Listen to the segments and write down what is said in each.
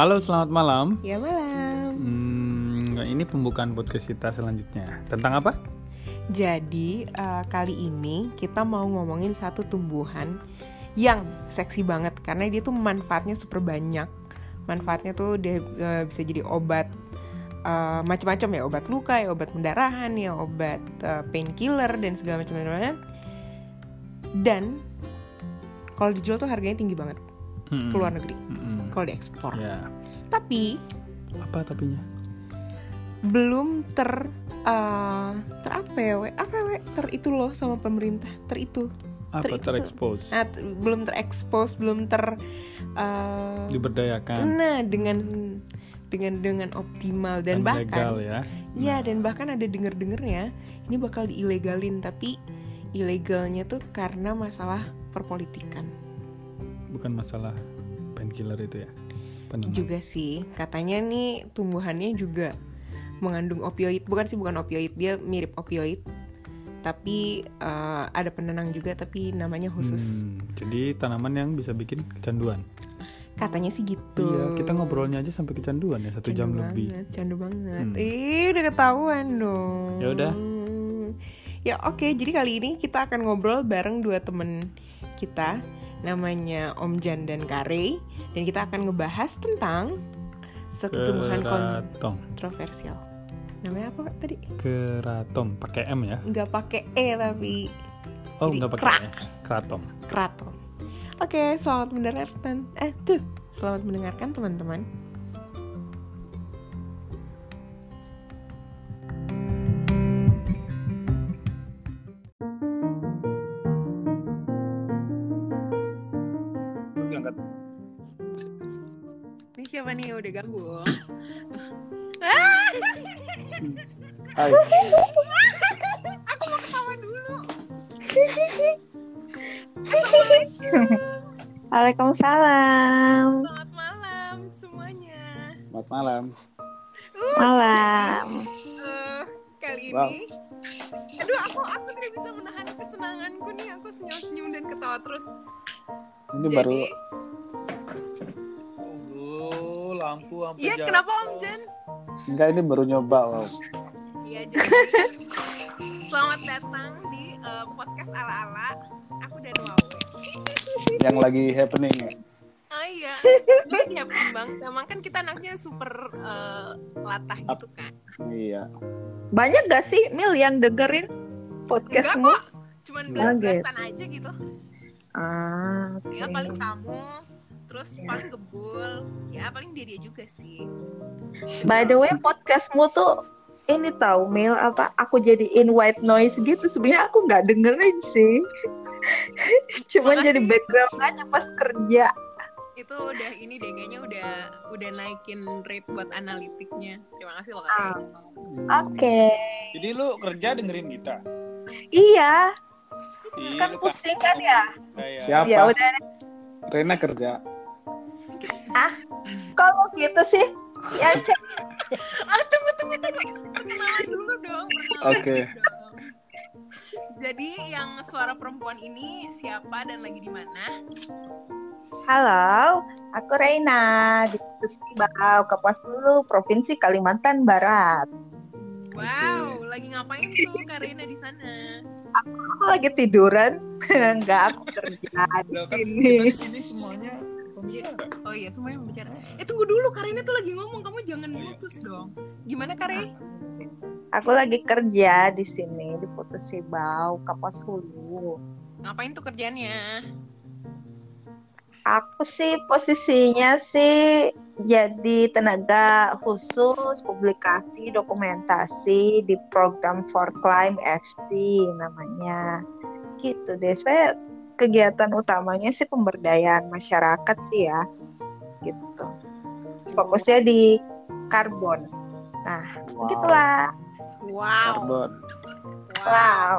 Halo, selamat malam. Ya malam. Hmm, ini pembukaan podcast kita selanjutnya. Tentang apa? Jadi uh, kali ini kita mau ngomongin satu tumbuhan yang seksi banget karena dia tuh manfaatnya super banyak. Manfaatnya tuh dia uh, bisa jadi obat uh, macam-macam ya, obat luka ya, obat pendarahan ya, obat uh, painkiller dan segala macam-macam. Dan kalau dijual tuh harganya tinggi banget Hmm. ke luar negeri Hmm. Kalau diekspor. Ya. Tapi Apa tapinya? belum ter uh, ter apa ya we apa we ter itu loh sama pemerintah ter itu Apa Ter- terekspos? nah, t- belum terekspos belum ter uh, Diberdayakan. nah dengan dengan dengan optimal dan, legal bahkan ya. ya dan bahkan ada denger dengernya ini bakal diilegalin tapi ilegalnya tuh karena masalah perpolitikan Bukan masalah painkiller itu ya. Penenang. juga sih katanya nih tumbuhannya juga mengandung opioid bukan sih bukan opioid dia mirip opioid tapi eh, ada penenang juga tapi namanya khusus Hmm, jadi tanaman yang bisa bikin kecanduan. katanya sih gitu Iya, kita ngobrolnya aja sampai kecanduan ya satu jam Candu lebih. banget, candu banget Hmm. ih udah ketahuan dong Ya udah. ya oke jadi kali ini kita akan ngobrol bareng dua temen kita namanya Om Jan dan Kare dan kita akan ngebahas tentang satu tumbuhan Keratom. kontroversial namanya apa Pak, tadi Keratom pakai M ya. nggak pakai e tapi Oh, Jadi enggak pakai kera- E. Keratom. kraton. Oke, selamat mendengarkan. Eh, tuh, selamat mendengarkan teman-teman. Siapa nih udah ganggu? Hai, Aku mau ketawa dulu. Waalaikumsalam. Selamat malam semuanya. selamat malam. Malam. Eh, kali Wow. ini aduh aku aku tidak bisa menahan kesenanganku nih aku senyum-senyum dan ketawa terus Ini jadi baru Iya kenapa om Jan enggak ini baru nyoba wow. iya jadi selamat datang di eh, podcast ala-ala. Aku dan Wawe. Yang lagi happening. Ya. oh iya. Lagi happening banget emang kan kita anaknya super eh, latah gitu kan. Iya. Banyak gak sih Mil yang dengerin enggak podcastmu? kok. Cuman belas-belasan aja gitu. Ah, oke. ya paling kamu terus paling gebul ya paling dia dia juga sih By the way, podcastmu tuh ini tahu Mil apa? Aku jadiin white noise gitu. Sebenarnya aku nggak dengerin sih. Cuman Makasih. jadi background aja pas kerja. itu udah ini deh kayaknya udah udah naikin rate buat analitiknya terima kasih loh Ah. kak Oke. Jadi lu kerja dengerin kita? Iya, Ih, kan pusing kan ya. kayak Siapa? Ya udah. Rena kerja. Kalau gitu sih, ya cek ah tunggu tunggu tunggu perkenalan dulu dong Oke. jadi yang suara perempuan ini siapa dan lagi di mana Halo, aku Reina di Bau, Kapuas Hulu, Provinsi Kalimantan Barat. wow lagi ngapain tuh Karina di sana Aku lagi tiduran, enggak aku kerja di kan sini. kita di sini semuanya pembicara. oh iya semuanya bicara eh tunggu dulu Karina tuh lagi ngomong kamu jangan mutus dong gimana Kare Aku lagi kerja di sini di Putus Sibau, Kapuas Hulu. ngapain tuh kerjanya Aku sih posisinya sih jadi tenaga khusus publikasi dokumentasi di program for Climb FC namanya. Gitu deh. Saya kegiatan utamanya sih pemberdayaan masyarakat sih ya. Gitu. Fokusnya di karbon. Nah, Wow. gitulah. wow Karbon. wow Wow.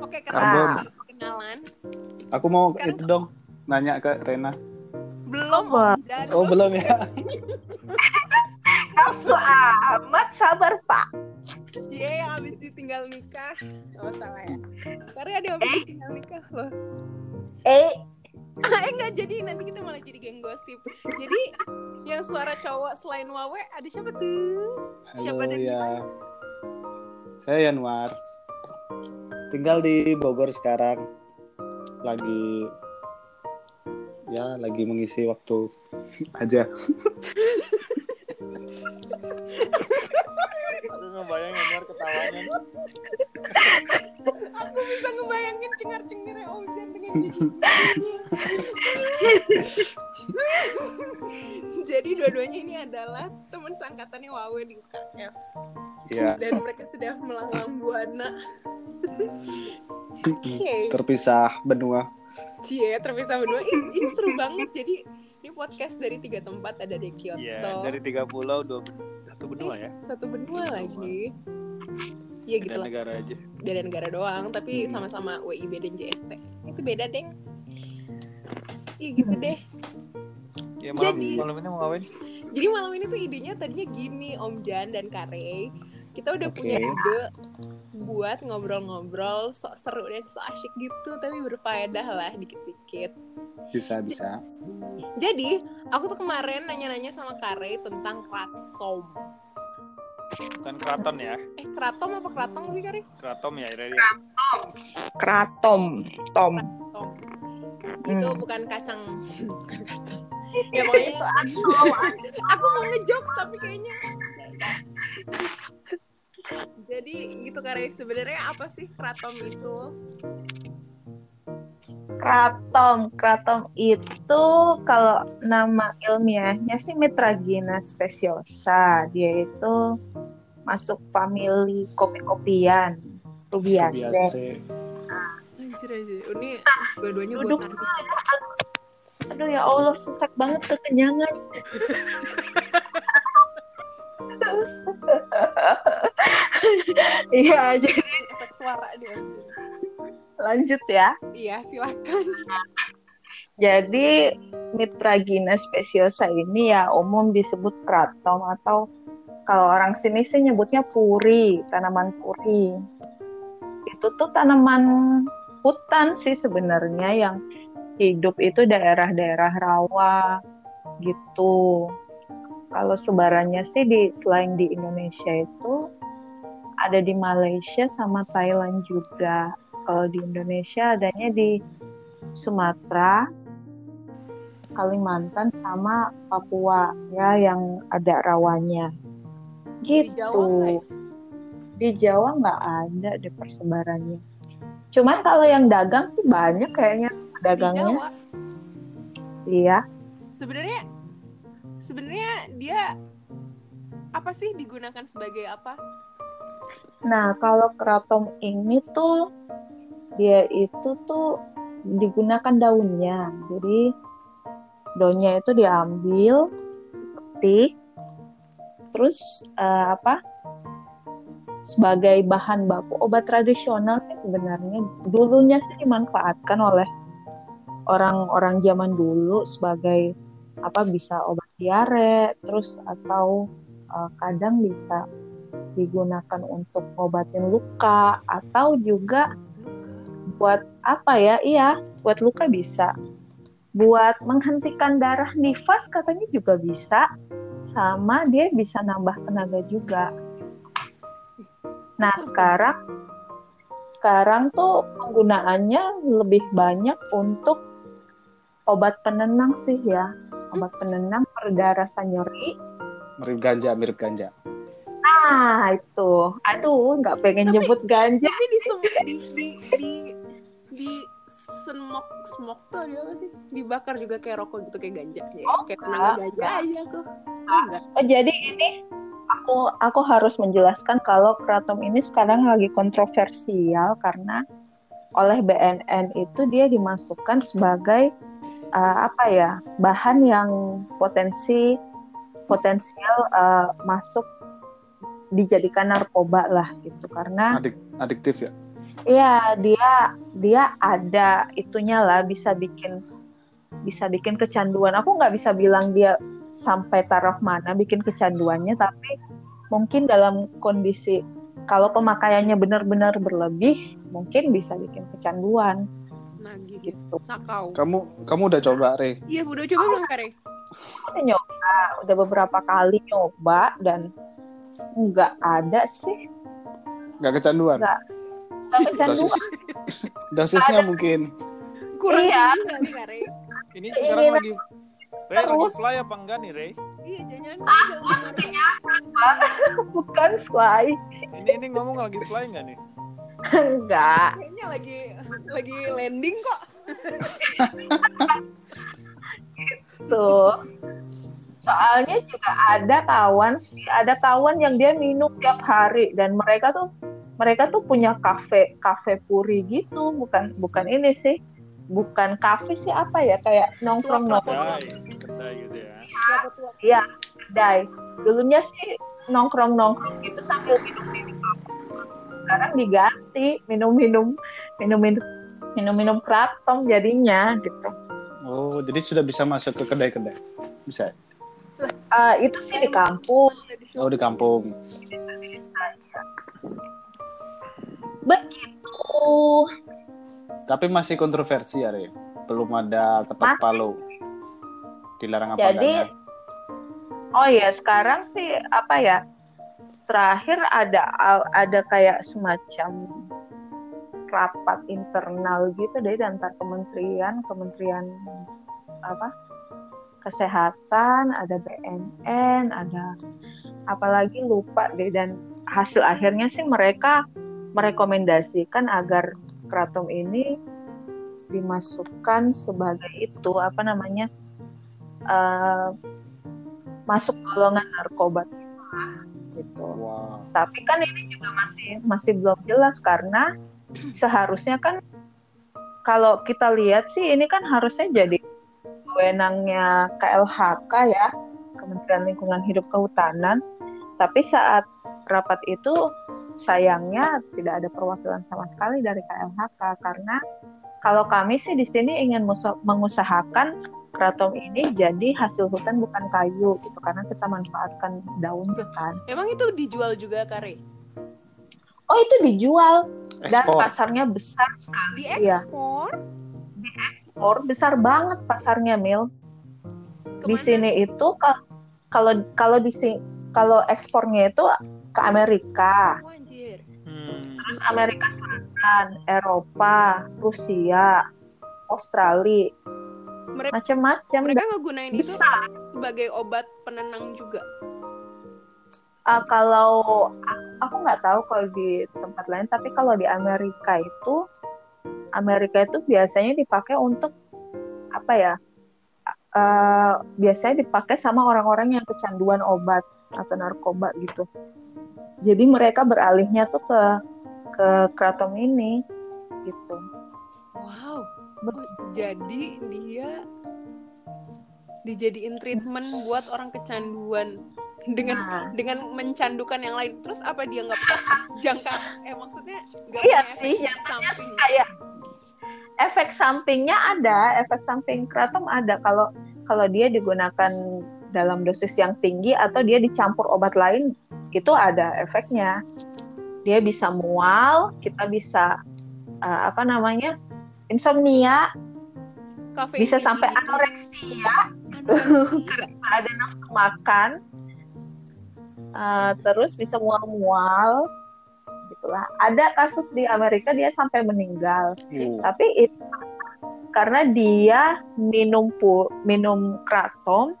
oke Karbon. Kenalan Aku mau Sekarang itu dong nanya ke Rena. belum Jan. Oh, belum ya? Nafsu amat sabar, Pak. Iya yang habis ditinggal nikah Gak salah ya Karena ada yang habis ditinggal nikah loh Eh, eh enggak jadi nanti kita malah jadi geng gosip jadi yang suara cowok selain Wawe ada siapa tuh Siapa Halo dan ya. Saya Yanwar. Tinggal di Bogor sekarang. Lagi ya lagi mengisi waktu aja. Aduh ngebayangin Anwar ketawanya. aku bisa ngebayangin cengar cengirnya Om Jan dengan jadi dua-duanya ini adalah teman seangkatannya Wawe di UKF Ya, dan mereka sudah melanglang buana. Oke. Terpisah benua. Cie terpisah berdua ini, ini seru banget. Jadi ini podcast dari tiga tempat ada di Kyoto Iya, dari tiga pulau dua satu benua ya. satu benua lagi Iya gitu lah negara aja. beda negara doang tapi Hmm. sama-sama WIB dan JST itu beda deng Iya gitu deh Ya malam Jadi- malam ini mau ngapain? jadi malam ini tuh idenya tadinya gini Om Jan dan Kare kita udah Oke. punya ide buat ngobrol-ngobrol sok seru dan sok asyik gitu tapi berfaedah lah dikit-dikit Bisa bisa. jadi aku tuh kemarin nanya-nanya sama Kare tentang kratom Bukan keraton ya. eh kratom apa kratong sih Kare? Keraton ya, Rere. Kratom, Tom. Kratom itu Hmm. bukan kacang bukan kacang ya pokoknya aku mau ngejokes tapi kayaknya jadi gitu Kare sebenarnya apa sih kratom itu Kratom, kratom itu kalau nama ilmiahnya sih Mitragina speciosa. Dia itu masuk famili kopi-kopian, rubiaceae. Biasa. Anjir aja. Ini dua-duanya Duduk. buat narkis. Aduh ya Allah, sesak banget kekenyangan. Iya, jadi Efek suara dia sih. Lanjut ya. Iya, silakan. Jadi Mitragina speciosa ini ya umum disebut kratom atau kalau orang sini sih nyebutnya puri, tanaman puri. Itu tuh tanaman hutan sih sebenarnya yang hidup itu daerah-daerah rawa gitu. Kalau sebarannya sih di selain di Indonesia itu ada di Malaysia sama Thailand juga. Kalau di Indonesia adanya di Sumatera, Kalimantan sama Papua ya yang ada rawanya. Di Gitu. Jawa ya? Di Jawa nggak ada deh persebarannya. Cuman kalau yang dagang sih banyak kayaknya Di dagangnya. Jawa. Iya. Sebenarnya sebenarnya dia apa sih digunakan sebagai apa? Nah, kalau keraton ini tuh dia itu tuh digunakan daunnya. Jadi daunnya itu diambil, petik, terus eh, apa? Sebagai bahan baku obat tradisional sih sebenarnya dulunya sih dimanfaatkan oleh orang-orang zaman dulu sebagai apa bisa obat diare, terus atau eh, kadang bisa digunakan untuk ngobatin luka atau juga buat apa ya? Iya, buat luka bisa. Buat menghentikan darah nifas katanya juga bisa. Sama dia bisa nambah tenaga juga. Nah, sekarang sekarang tuh penggunaannya lebih banyak untuk obat penenang sih ya. Obat penenang pereda rasa nyeri. Mirip ganja, mirip ganja. Ah, itu. Aduh, nggak pengen Tapi- nyebut ganja. Tapi di di di di, di semok semok tuh dia apa sih? Dibakar juga kayak rokok gitu kayak ganja ya. Oh, kayak tenaga ganja enggak. aja kok. Oh, enggak. Oh jadi ini aku aku harus menjelaskan kalau kratom ini sekarang lagi kontroversial karena oleh BNN itu dia dimasukkan sebagai uh, apa ya bahan yang potensi potensial uh, masuk dijadikan narkoba lah gitu karena Adik, adiktif ya. Iya, dia dia ada itunya lah bisa bikin bisa bikin kecanduan. Aku nggak bisa bilang dia sampai taraf mana bikin kecanduannya, tapi mungkin dalam kondisi kalau pemakaiannya benar-benar berlebih, mungkin bisa bikin kecanduan Nagih. gitu. Sakau. Kamu kamu udah coba, Re? Iya, udah coba belum Kare? Udah nyoba, udah beberapa kali nyoba dan nggak ada sih, Gak kecanduan? Nggak. Dosis, dosisnya mungkin. Kurang Iya. tinggi nggak? Ini sekarang Ini lagi Ray lagi terus. fly apa enggak nih Ray? Iya, jangan jangan Bukan fly, Ini ini ngomong lagi fly enggak nih? enggak. Kayaknya lagi lagi landing kok. Tuh. Soalnya juga ada kawan sih, ada kawan yang dia minum tiap hari dan mereka tuh mereka tuh punya kafe kafe puri gitu, bukan bukan ini sih, bukan kafe sih apa ya kayak nongkrong nongkrong Kedai, kedai gitu ya. Kelapa tua. kedai. Dulunya sih nongkrong nongkrong gitu sambil minum minum sekarang diganti minum minum minum minum minum minum kratom jadinya gitu. Oh, jadi sudah bisa masuk ke kedai-kedai. Bisa. Eh, itu sih di kampung. Oh, di kampung. Begitu. Tapi masih kontroversi ya, Re. Belum ada ketok Masih. palu. Dilarang apa Jadi, enggaknya? oh ya sekarang sih apa ya? Terakhir ada ada kayak semacam rapat internal gitu deh antar kementerian, kementerian apa? Kesehatan, ada BNN, ada apalagi lupa deh dan hasil akhirnya sih mereka merekomendasikan agar kratom ini dimasukkan sebagai itu apa namanya eh, masuk golongan narkoba gitu. Wah. Tapi kan ini juga masih masih belum jelas karena seharusnya kan kalau kita lihat sih ini kan harusnya jadi wewenangnya KLHK ya, Kementerian Lingkungan Hidup Kehutanan. Tapi saat rapat itu sayangnya tidak ada perwakilan sama sekali dari KLHK karena kalau kami sih di sini ingin mengusahakan kratom ini jadi hasil hutan bukan kayu gitu karena kita manfaatkan daunnya kan. Emang itu dijual juga Kare? Oh itu dijual dan Ekspor. pasarnya besar sekali. Iya, Diekspor? ekspor besar banget pasarnya Mil. Di sini itu ka- kalau kalau di sini kalau ekspornya itu ke Amerika, Oh. Terus Amerika Selatan, Eropa, Rusia, Australia, macam-macam mereka ngegunain itu sebagai obat penenang juga. Ah, kalau aku- nggak tahu kalau di tempat lain, tapi kalau di Amerika itu Amerika itu biasanya dipakai untuk apa ya? Eh, biasanya dipakai sama orang-orang yang kecanduan obat atau narkoba gitu. Jadi mereka beralihnya tuh ke ke kratom ini gitu. Wow. Oh, jadi dia dijadiin treatment buat orang kecanduan dengan Nah. dengan mencandukan yang lain. Terus apa dia nggak jangka? Eh maksudnya nggak Iya sih, efek samping? kayak efek sampingnya ada, efek samping kratom ada kalau kalau dia digunakan dalam dosis yang tinggi atau dia dicampur obat lain itu ada efeknya. Dia bisa mual, kita bisa uh, apa namanya? insomnia, Kafein bisa sampai gitu. anoreksia, Anoreksia. ada nafsu makan. Uh, terus bisa mual-mual gitulah. Ada kasus di Amerika dia sampai meninggal. Uh, tapi itu karena dia minum pu minum kratom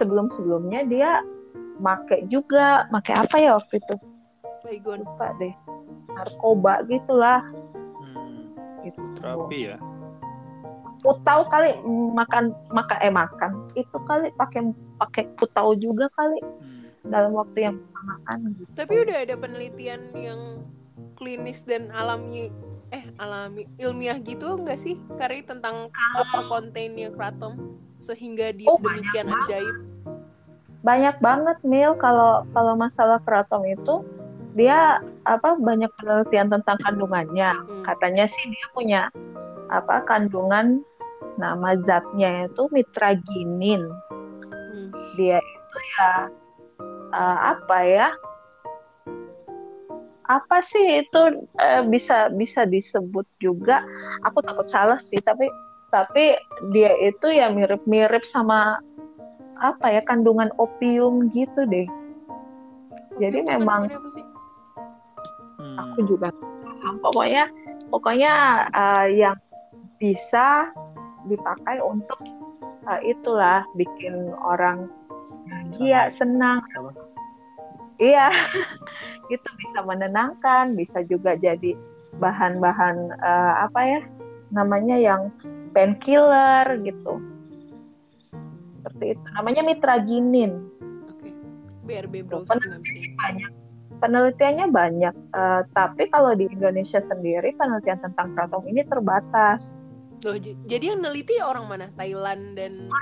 sebelum sebelumnya dia make juga make apa ya waktu itu Baygon. lupa deh narkoba gitulah Hmm. gitu Terapi ya. putau kali makan maka eh makan itu kali pakai pakai putau juga kali Hmm. dalam waktu yang bersamaan gitu. Tapi udah ada penelitian yang klinis dan alami eh alami ilmiah gitu enggak sih Kari tentang apa kontennya kratom sehingga dia Oh, demikian ajaib. banyak banget Mil kalau kalau masalah kratom itu dia apa banyak penelitian tentang kandungannya Hmm. katanya sih dia punya apa kandungan nama zatnya itu mitraginin Hmm. dia itu ya eh, apa ya apa sih itu eh, bisa bisa disebut juga aku takut salah sih tapi tapi dia itu ya mirip-mirip sama apa ya kandungan opium gitu deh Jadi Opium memang- kandungannya apa sih? Hmm. aku juga paham. pokoknya pokoknya eh, yang bisa dipakai untuk eh, itulah bikin orang bahagia senang Apa? iya itu bisa menenangkan bisa juga jadi bahan-bahan eh, apa ya namanya yang painkiller gitu seperti itu namanya mitraginin Oke. BRB Tuh, browsing banyak penelitiannya banyak Eh, tapi kalau di Indonesia sendiri penelitian tentang kratom ini terbatas Loh, jadi yang neliti orang mana? Thailand dan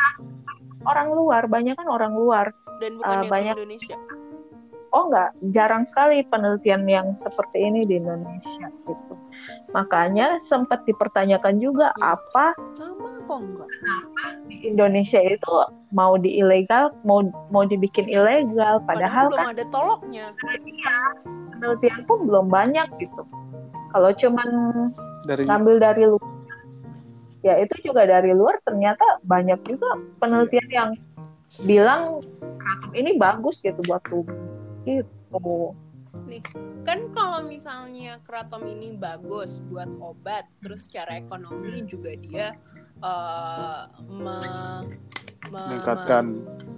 orang luar banyak kan orang luar dan bukan Eh, yang banyak. di Indonesia. oh nggak jarang sekali penelitian yang seperti ini di Indonesia gitu makanya sempat dipertanyakan juga Hmm. apa Sama kok enggak? di Indonesia itu mau di ilegal mau mau dibikin ilegal padahal belum kan ada toloknya. penelitian pun belum banyak gitu kalau cuman Dari ngambil dari luar ya itu juga dari luar ternyata banyak juga penelitian yang bilang kratom ini bagus gitu buat tubuh gitu Kan kalau misalnya kratom ini bagus buat obat, terus secara ekonomi juga dia eh, me- me- meningkatkan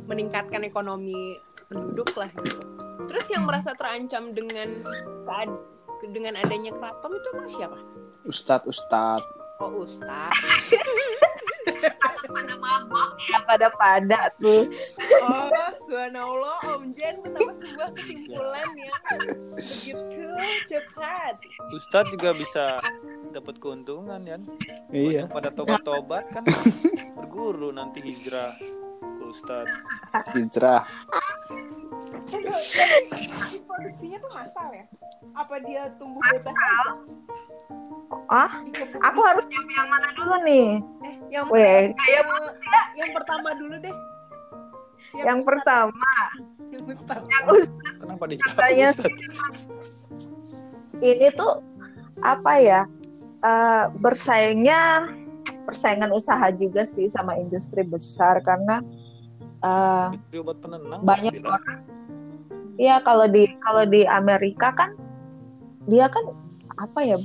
meningkatkan ekonomi penduduk lah gitu. Terus yang merasa terancam dengan dengan adanya kratom itu emang siapa? ustadz ustadz Oh Ustaz. pada mabok. Ya pada pada tuh. Oh, subhanallah Om Jen betapa sebuah kesimpulan yang begitu cepat. Ustadz juga bisa dapat keuntungan kan iya. Pada tobat-tobat kan. Berguru nanti hijrah Ustadz hijrah. Produksinya tuh masal ya? Apa dia tumbuh bebas ah aku harus jawab yang mana dulu nih? Eh, yang Weh, yang, yang pertama dulu deh. yang Ustaz. pertama. Yang Ustaz. yang kenapa dijawab katanya ini tuh apa ya? Eh, bersaingnya persaingan usaha juga sih sama industri besar karena eh, Itu obat penenang Banyak bilang. orang ya kalau di kalau di Amerika kan dia kan apa ya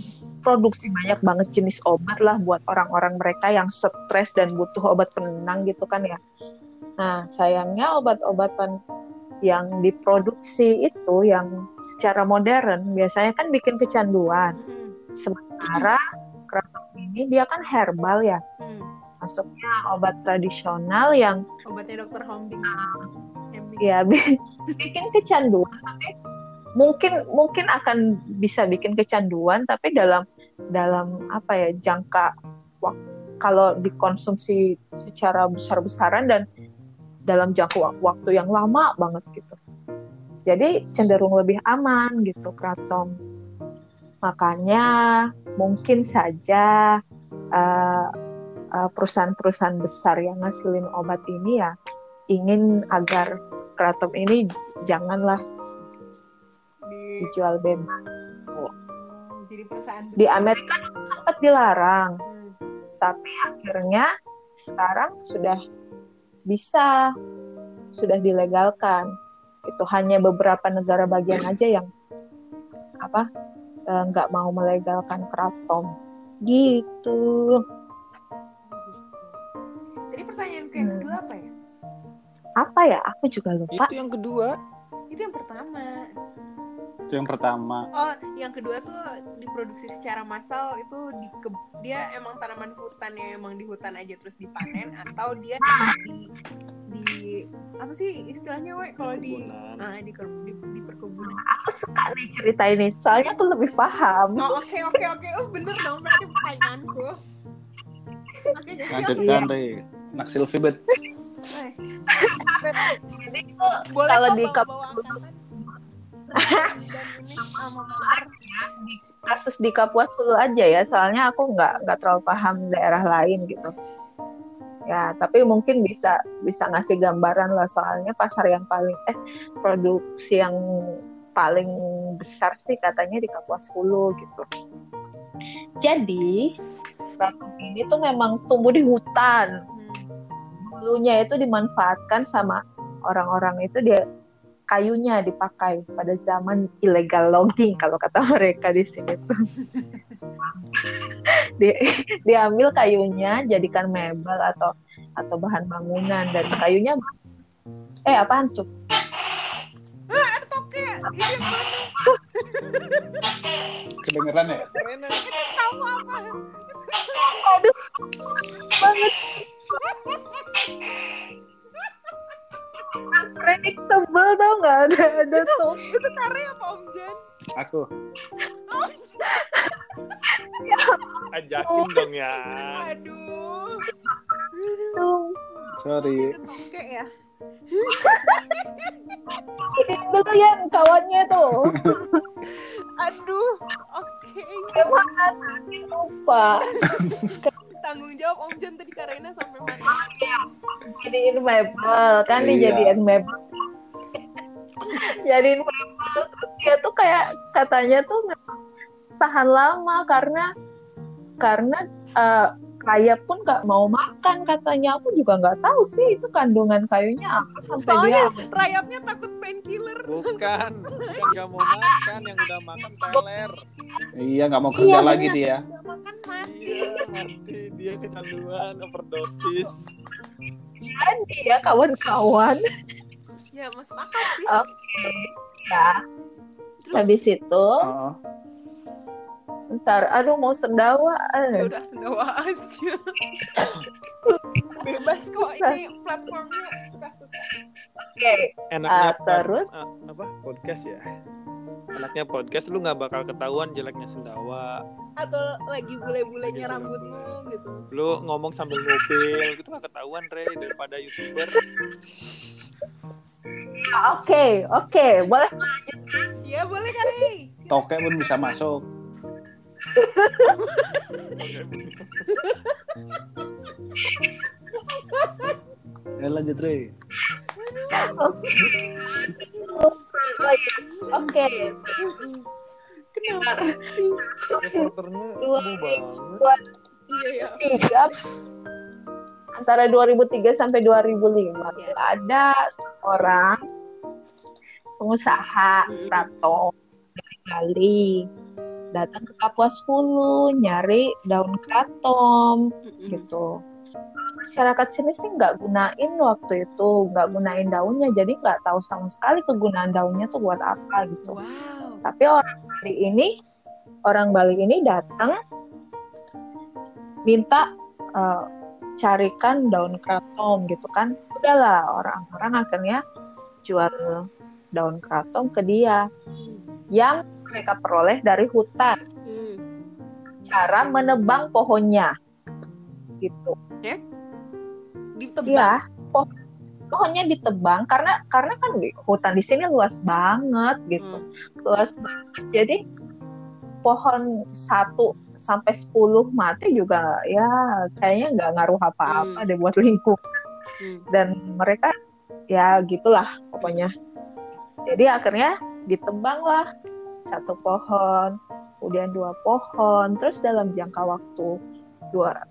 produksi banyak banget jenis obat lah buat orang-orang mereka yang stres dan butuh obat penenang gitu kan ya. Nah sayangnya obat-obatan yang diproduksi itu yang secara modern biasanya kan bikin kecanduan. Sementara kratom ini dia kan herbal ya, Hmm. Masuknya obat tradisional yang Obatnya dokter Hombing. Hembing. ya bi- bikin kecanduan tapi mungkin mungkin akan bisa bikin kecanduan tapi dalam dalam apa ya jangka wak- kalau dikonsumsi secara besar-besaran dan dalam jangka wak- waktu yang lama banget gitu jadi cenderung lebih aman gitu kratom makanya mungkin saja eh, perusahaan-perusahaan besar yang ngasilin obat ini ya ingin agar kratom ini janganlah Di, dijual bebas. jadi perusahaan Di Amerika sempat dilarang, Hmm. tapi akhirnya sekarang sudah bisa, sudah dilegalkan. Itu hanya beberapa negara bagian aja yang apa eh, nggak mau melegalkan kratom. Gitu. Jadi pertanyaanku yang Hmm. kedua apa ya? Apa ya? Aku juga lupa. itu yang kedua Itu yang pertama. itu yang pertama Oh, yang kedua tuh diproduksi secara massal itu di ke- dia emang tanaman hutan yang emang di hutan aja terus dipanen atau dia di di apa sih istilahnya we kalau di Perkebunan. ah, di, ker- di, di perkebunan. Aku suka nih cerita ini, soalnya aku lebih paham. Oh, oke oke oke. Oh, bener dong berarti pertanyaanku. Oke, jadi lanjutkan deh nak Silvi bet Jadi itu boleh Kalau di kap- kasus di Kapuas dulu aja ya, soalnya aku nggak nggak terlalu paham daerah lain gitu. Ya, tapi mungkin bisa bisa ngasih gambaran lah soalnya pasar yang paling eh produksi yang paling besar sih katanya di Kapuas Hulu gitu. Jadi ini tuh memang tumbuh di hutan. Dulunya itu dimanfaatkan sama orang-orang itu dia kayunya dipakai pada zaman illegal logging kalau kata mereka di sini tuh. Di- diambil kayunya jadikan mebel atau atau bahan bangunan dan kayunya eh apaan tuh? Kedengeran ya? Tahu apa? Aduh, banget. Unpredictable tau nggak ada ada tuh. Itu karya apa Om Jan? Aku. ajakin dong ya. Aduh. Sorry. Itu tongke ya. Dulu ya kawannya tuh. Aduh. Oke. Gimana tadi lupa. Tanggung jawab Om Jan tadi Karena sampai mana? Jadiin mebel kan Iya. dijadiin mebel. Jadiin mebel dia tuh kayak katanya tuh tahan lama karena karena eh, rayap pun nggak mau makan katanya aku juga nggak tahu sih itu kandungan kayunya apa sampai dia Soalnya rayapnya takut painkiller. Bukan, bukan gak mau makan, yang udah makan teler. Iya nggak mau kerja Iya, lagi dia. Udah makan mati. Iya, mati dia kecanduan, overdosis. jadi ya kawan-kawan Ya masuk akal sih. oke ya Terus habis itu Oh, ntar aduh mau sendawa ya udah sendawa aja. Bebas kok ini platformnya suka-suka. oke Enaknya Ah, terus? ah, apa? Podcast ya. Enaknya podcast lu nggak bakal ketahuan jeleknya sendawa. Atau lagi bule-bulenya Gitu. rambutmu gitu. Lu ngomong sambil ngupil gitu nggak ketahuan Re daripada youtuber. Ya, oke oke boleh Iya boleh kali. tokek pun bisa masuk. Ya lanjut Re. oke Kenapa sih? Dua. Iya ya. tiga antara 2003 sampai 2005 ada orang pengusaha Hmm. Prato dari Bali datang ke Kapuas Hulu nyari daun kratom gitu. Masyarakat sini sih nggak gunain waktu itu nggak gunain daunnya jadi nggak tahu sama sekali kegunaan daunnya tuh buat apa gitu. Wow. tapi orang Bali ini orang Bali ini datang minta eh, carikan daun kratom gitu kan. Udahlah orang-orang akhirnya jual daun kratom ke dia. Yang mereka peroleh dari hutan Hmm. cara menebang pohonnya gitu Ditebak. Iya, poh pohonnya ditebang karena karena kan hutan di sini luas banget gitu, luas banget. Jadi pohon 1 sampai 10 mati juga ya kayaknya nggak ngaruh apa-apa Hmm. deh buat lingkungan. Hmm. Dan mereka ya gitulah pokoknya. Jadi akhirnya ditebang lah satu pohon, kemudian dua pohon, terus dalam jangka waktu dua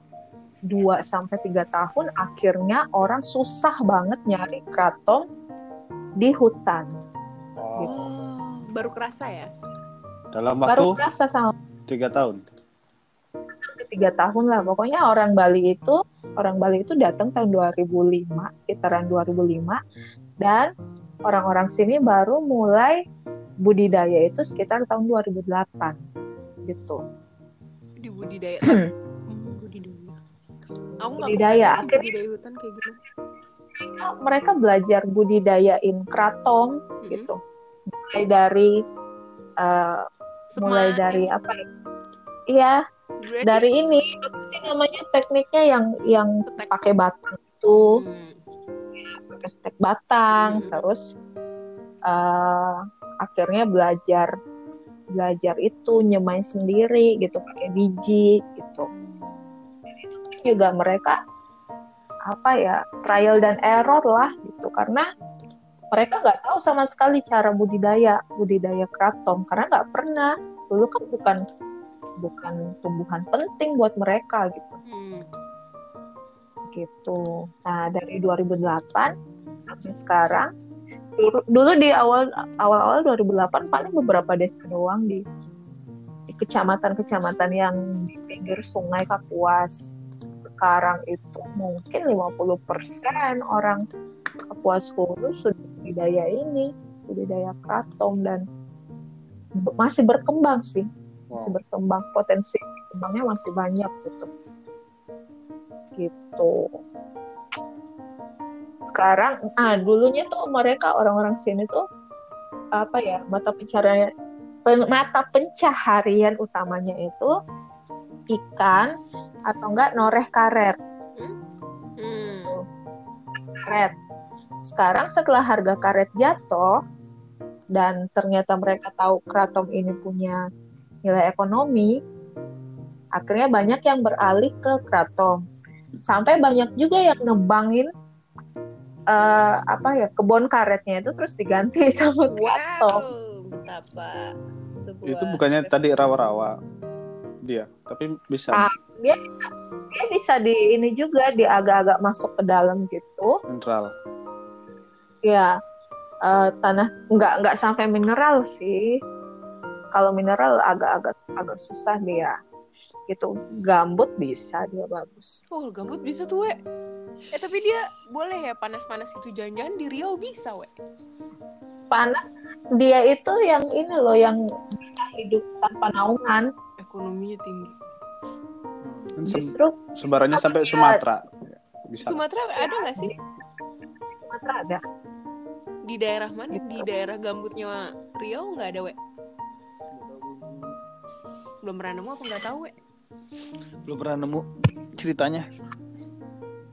2 sampai 3 tahun akhirnya orang susah banget nyari kratom di hutan. Oh, Gitu. Baru kerasa ya? dalam Baru waktu kerasa sama tiga tahun. tiga tahun lah. Pokoknya orang Bali itu orang Bali itu datang tahun 2005, sekitaran 2005 dan orang-orang sini baru mulai budidaya itu sekitar tahun 2008 gitu. Di budidaya. Hmm, budidaya. Aku Budidaya. sih Akhirnya- budidaya hutan kayak gimana. Mereka belajar budidayain kratom Mm-mm. gitu. Mulai dari eh, mulai dari apa ya? Iya, dari ini apa sih namanya tekniknya yang yang pakai batang itu, Hmm. pakai stek batang, Hmm. terus eh, akhirnya belajar belajar itu nyemain sendiri gitu pakai biji gitu. Dan itu juga mereka apa ya trial dan error lah gitu karena mereka nggak tahu sama sekali cara budidaya budidaya kratom karena nggak pernah dulu kan bukan bukan tumbuhan penting buat mereka gitu Hmm. gitu. Nah, dari 2008 sampai sekarang dulu, di awal awal-awal 2008 paling beberapa desa doang di kecamatan-kecamatan yang di pinggir sungai Kapuas. Sekarang itu mungkin 50% orang Kapuas Hulu sudah budidaya ini, budidaya kratom dan masih berkembang sih, masih Wow. berkembang potensi berkembangnya masih banyak gitu gitu sekarang ah dulunya tuh mereka orang-orang sini tuh apa ya mata pencaharian pen- mata pencaharian utamanya itu ikan atau enggak noreh karet. Hmm. karet. Sekarang setelah harga karet jatuh dan ternyata mereka tahu kratom ini punya nilai ekonomi akhirnya banyak yang beralih ke kratom. Sampai banyak juga yang nebangin eh, apa ya kebun karetnya itu terus diganti sama Wow, betapa sebuah Itu bukannya tadi rawa-rawa? Dia, tapi bisa. Ah. dia bisa di ini juga di agak-agak masuk ke dalam gitu. Mineral. ya eh, tanah nggak nggak sampai mineral sih. Kalau mineral agak-agak agak susah dia gitu gambut bisa dia bagus Oh, gambut bisa tuh, we. Eh, tapi dia boleh ya panas-panas gitu jangan-jangan di Riau bisa, we. panas dia itu yang ini loh yang bisa hidup tanpa naungan Ekonominya tinggi. Kan justru sebarannya sampai Sumatera. Bisa. Sumatera ada nggak sih? Sumatera ada Di daerah mana? Gitu. Di daerah gambutnya Riau nggak ada, we. Belum pernah nemu apa nggak tahu, we. Belum pernah nemu ceritanya.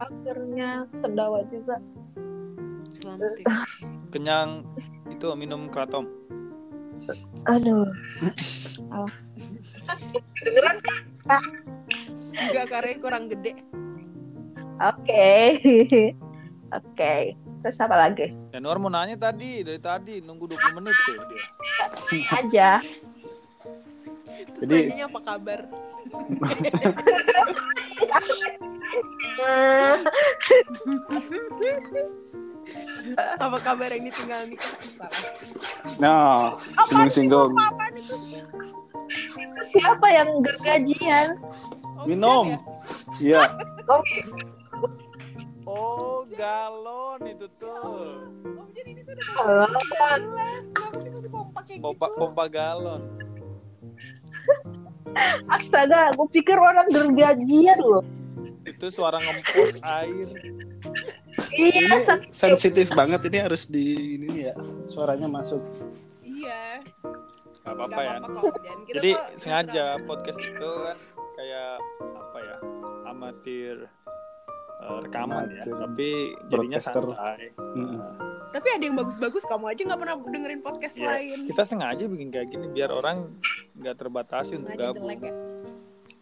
akhirnya sedawa juga Selamat ya. Kenyang itu minum kratom. aduh Oh. Kedengeran Enggak, karena kurang gede. oke oke terus apa lagi Januar mau nanya tadi, dari tadi nunggu 20 menit tuh dia. aja Terus Jadi- nanyanya apa kabar? apa kabar yang ditinggal nih? Salah. Nah, singgung-singgung. Siapa yang gergajian Oh, Minum. bukan ya? Iya, Oh, galon itu tuh. Oh, jadi ini tuh udah pompa kayak Pompa gitu? pompa galon. Astaga aku pikir orang gergajian loh Itu suara ngempus air. iya sensitif banget ini harus di ini ya. Suaranya masuk. Iya. Gak apa-apa ya. Dan kita Jadi kok sengaja podcast itu kan kayak apa ya amatir eh, rekaman ya, Amatir tapi jadinya broadcaster. santai. Mm-mm. Tapi ada yang bagus-bagus. Kamu aja nggak pernah dengerin podcast Ya, lain. kita sengaja bikin kayak gini biar orang nggak terbatasi untuk Sengaja gabung. jelek ya.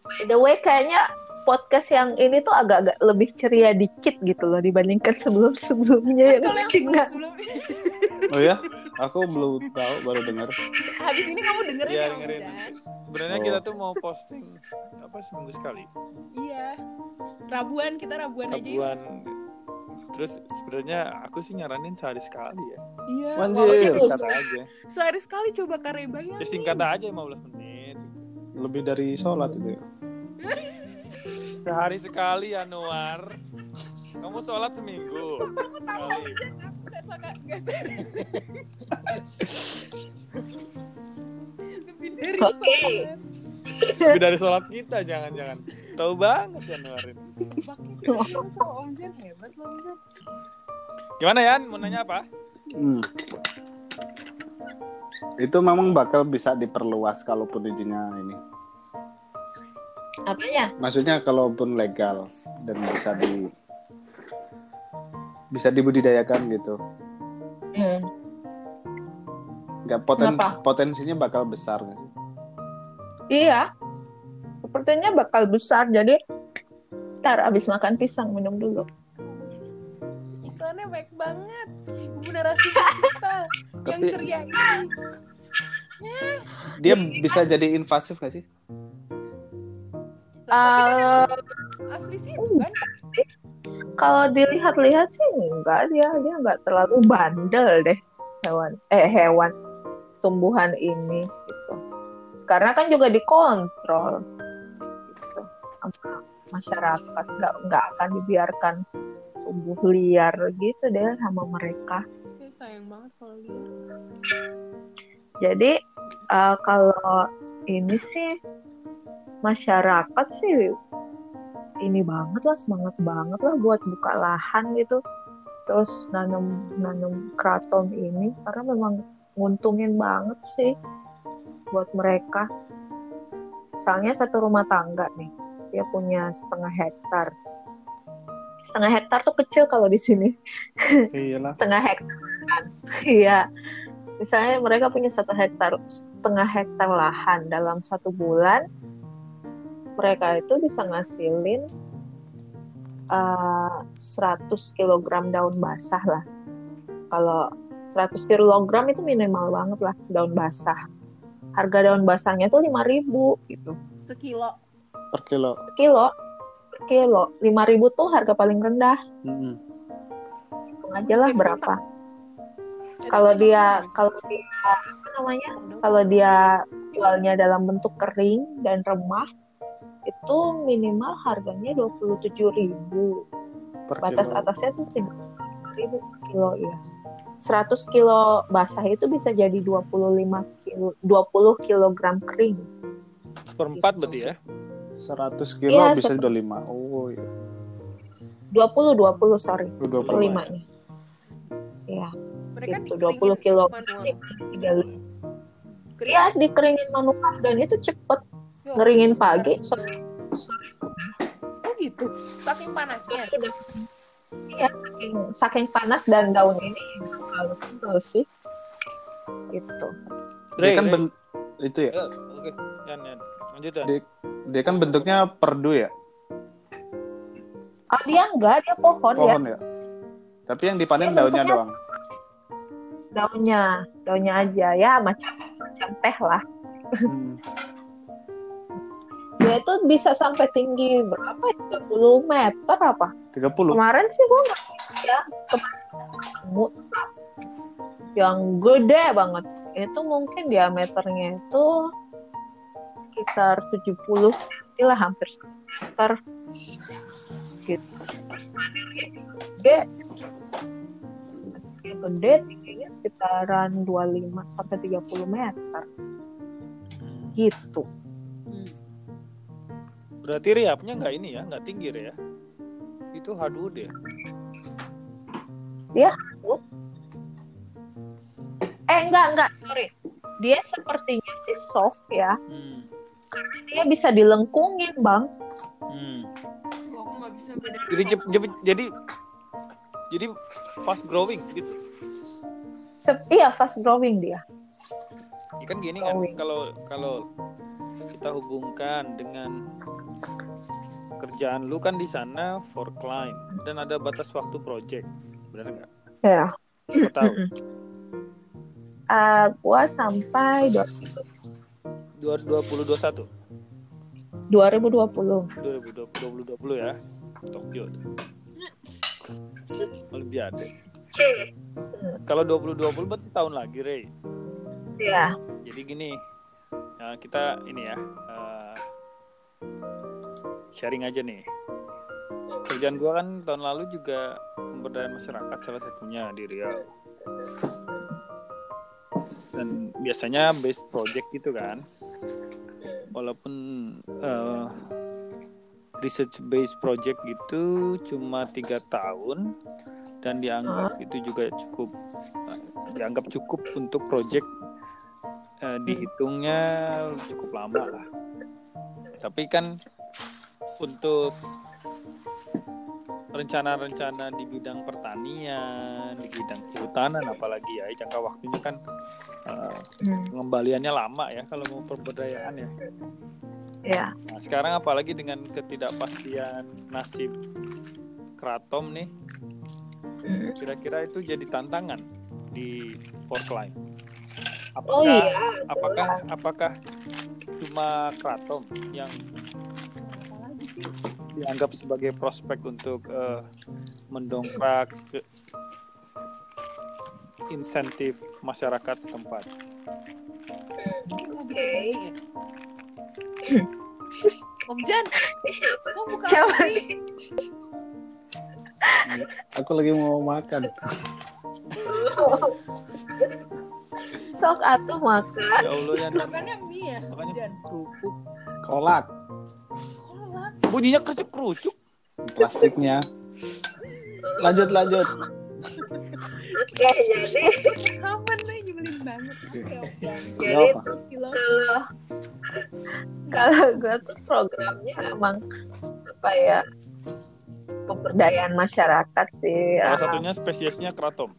by the way kayaknya podcast yang ini tuh agak-agak lebih ceria dikit gitu loh dibandingkan sebelum-sebelumnya yang Kalau yang bikin nggak sebelumnya. Oh ya? Aku belum tahu, baru dengar. Habis ini kamu dengerin Iya, ya, dengerin. Jan? Sebenarnya Oh. kita tuh mau posting apa seminggu sekali. Iya. Rabuan, kita rabuan, aja yuk. Rabuan. Terus sebenarnya aku sih nyaranin sehari sekali ya. Iya. Anjir. walaupun Singkat aja. Sehari sekali coba karya bayangin. Ya singkat aja 15 menit. Lebih dari sholat itu ya. Sehari sekali Januar. Kamu sholat seminggu. Aku suka, nggak suka. Lebih dari sholat. Lebih dari sholat kita jangan-jangan. Tahu banget Januar ini. Om hebat loh Om. Gimana Yan? Mau nanya apa? Hmm. Itu memang bakal bisa diperluas kalaupun izinnya ini. apanya Maksudnya kalaupun legal dan bisa di bisa dibudidayakan gitu. Hmm. Nggak poten, Kenapa? potensinya bakal besar sih? iya sepertinya bakal besar jadi ntar abis makan pisang minum dulu Iklannya baik banget. Ibu narasi Tapi ceria ini. dia bisa jadi invasif gak sih? Eh, Asli sih itu Uh. kan. kalau dilihat-lihat sih enggak dia dia enggak terlalu bandel deh hewan eh hewan tumbuhan ini gitu karena kan juga dikontrol gitu masyarakat. Nggak nggak akan dibiarkan tumbuh liar gitu deh sama mereka. Kayak sayang banget kalau lihat. jadi eh, kalau ini sih masyarakat sih ini banget lah semangat banget lah buat buka lahan gitu. Terus nanam nanam kraton ini karena memang nguntungin banget sih buat mereka. Misalnya satu rumah tangga nih dia punya setengah hektar. Setengah hektar tuh kecil kalau di sini. Iyalah. setengah hektar. Iya. Misalnya mereka punya satu hektar setengah hektar lahan dalam satu bulan mereka itu bisa ngasilin uh, 100 kg daun basah lah. Kalau 100 kg itu minimal banget lah daun basah. Harga daun basahnya tuh 5000 gitu. Sekilo. Per kilo. kilo. Per kilo 5000 tuh harga paling rendah. Hitung aja lah berapa. kalau dia kalau dia apa namanya? Kalau dia jualnya dalam bentuk kering dan remah itu minimal harganya 27.000 Per batas kilo. atasnya tuh 30.000 per kilo ya 100 kilo basah itu bisa jadi 25 kilo 20 kilogram kering. Seperempat berarti ya. 100 kilo Iya, bisa sep- 25. Oh iya. 20 20 sorry 20. seperlimanya ya Mereka gitu dikeringin 20 kilo manual. tiga Kering. ya dikeringin manual dan itu cepet Yo. ngeringin pagi sore Oh gitu. Saking panasnya. udah iya saking saking panas dan daun ini kalau tebel sih gitu Dia kan ben- itu ya. Eh, Oke, Yan, Yan. Lanjut Yan. Dia kan bentuknya perdu ya, oh dia enggak dia pohon, ya pohon ya. Tapi yang dipanen Iya, daunnya bentuknya- doang. daunnya daunnya aja ya macam macam teh lah Hmm. dia itu bisa sampai tinggi berapa ya 30 meter apa 30. kemarin sih gua ya ketemu yang gede banget itu mungkin diameternya itu sekitar 70 cm lah hampir meter gitu. Gede gede tingginya sekitaran 25 sampai 30 meter. Gitu. Berarti riapnya nggak ini ya, nggak tinggi ya? Itu hardwood ya? eh enggak enggak sorry. Dia sepertinya sih soft ya. Hmm. Dia bisa dilengkungin bang Hmm. Oh. Jadi, jep- jep- jadi jadi fast growing gitu. Se- iya fast growing dia Ya kan gini kan Growing. kalau kalau kita hubungkan dengan kerjaan lu kan di sana for client dan ada batas waktu project. Benar nggak? ya Siapa tahu. Eh, gua sampai Dua dua puluh dua satu 2020 2020 ya Tokyo. Olimpiade. Kalau 2020 berarti tahun lagi, Ray. ya Jadi gini, ya, kita ini ya eh, sharing aja nih. Kerjaan gua kan tahun lalu juga pemberdayaan masyarakat salah satunya di Riau. Dan biasanya base project gitu kan. Walaupun eh, research based project itu cuma tiga tahun dan dianggap itu juga cukup dianggap cukup untuk project eh, dihitungnya cukup lama lah. Tapi kan untuk rencana-rencana di bidang pertanian, di bidang kehutanan apalagi ya jangka waktunya kan eh, Hmm, pengembaliannya lama ya kalau mau pemberdayaan ya. ya Nah, sekarang apalagi dengan ketidakpastian nasib keraton nih, Hmm, kira-kira itu jadi tantangan di Forkline. Oh Apakah iya. apakah apakah cuma Kratom yang dianggap sebagai prospek untuk eh, mendongkrak ke- insentif masyarakat tempat. Oke. Om Jan, kok buka Siapa nih? Aku lagi mau makan. Sok atuh makan. Ya Allah yang Makannya mie ya, Jan. kerupuk. Kolak. Bunyinya kerucuk-kerucuk. plastiknya. Lanjut lanjut. Oke, jadi Aman nih, nyebelin banget. Jadi kalau kalau gue tuh programnya emang apa ya pemberdayaan masyarakat sih. Salah Ah, satunya spesiesnya Kratom.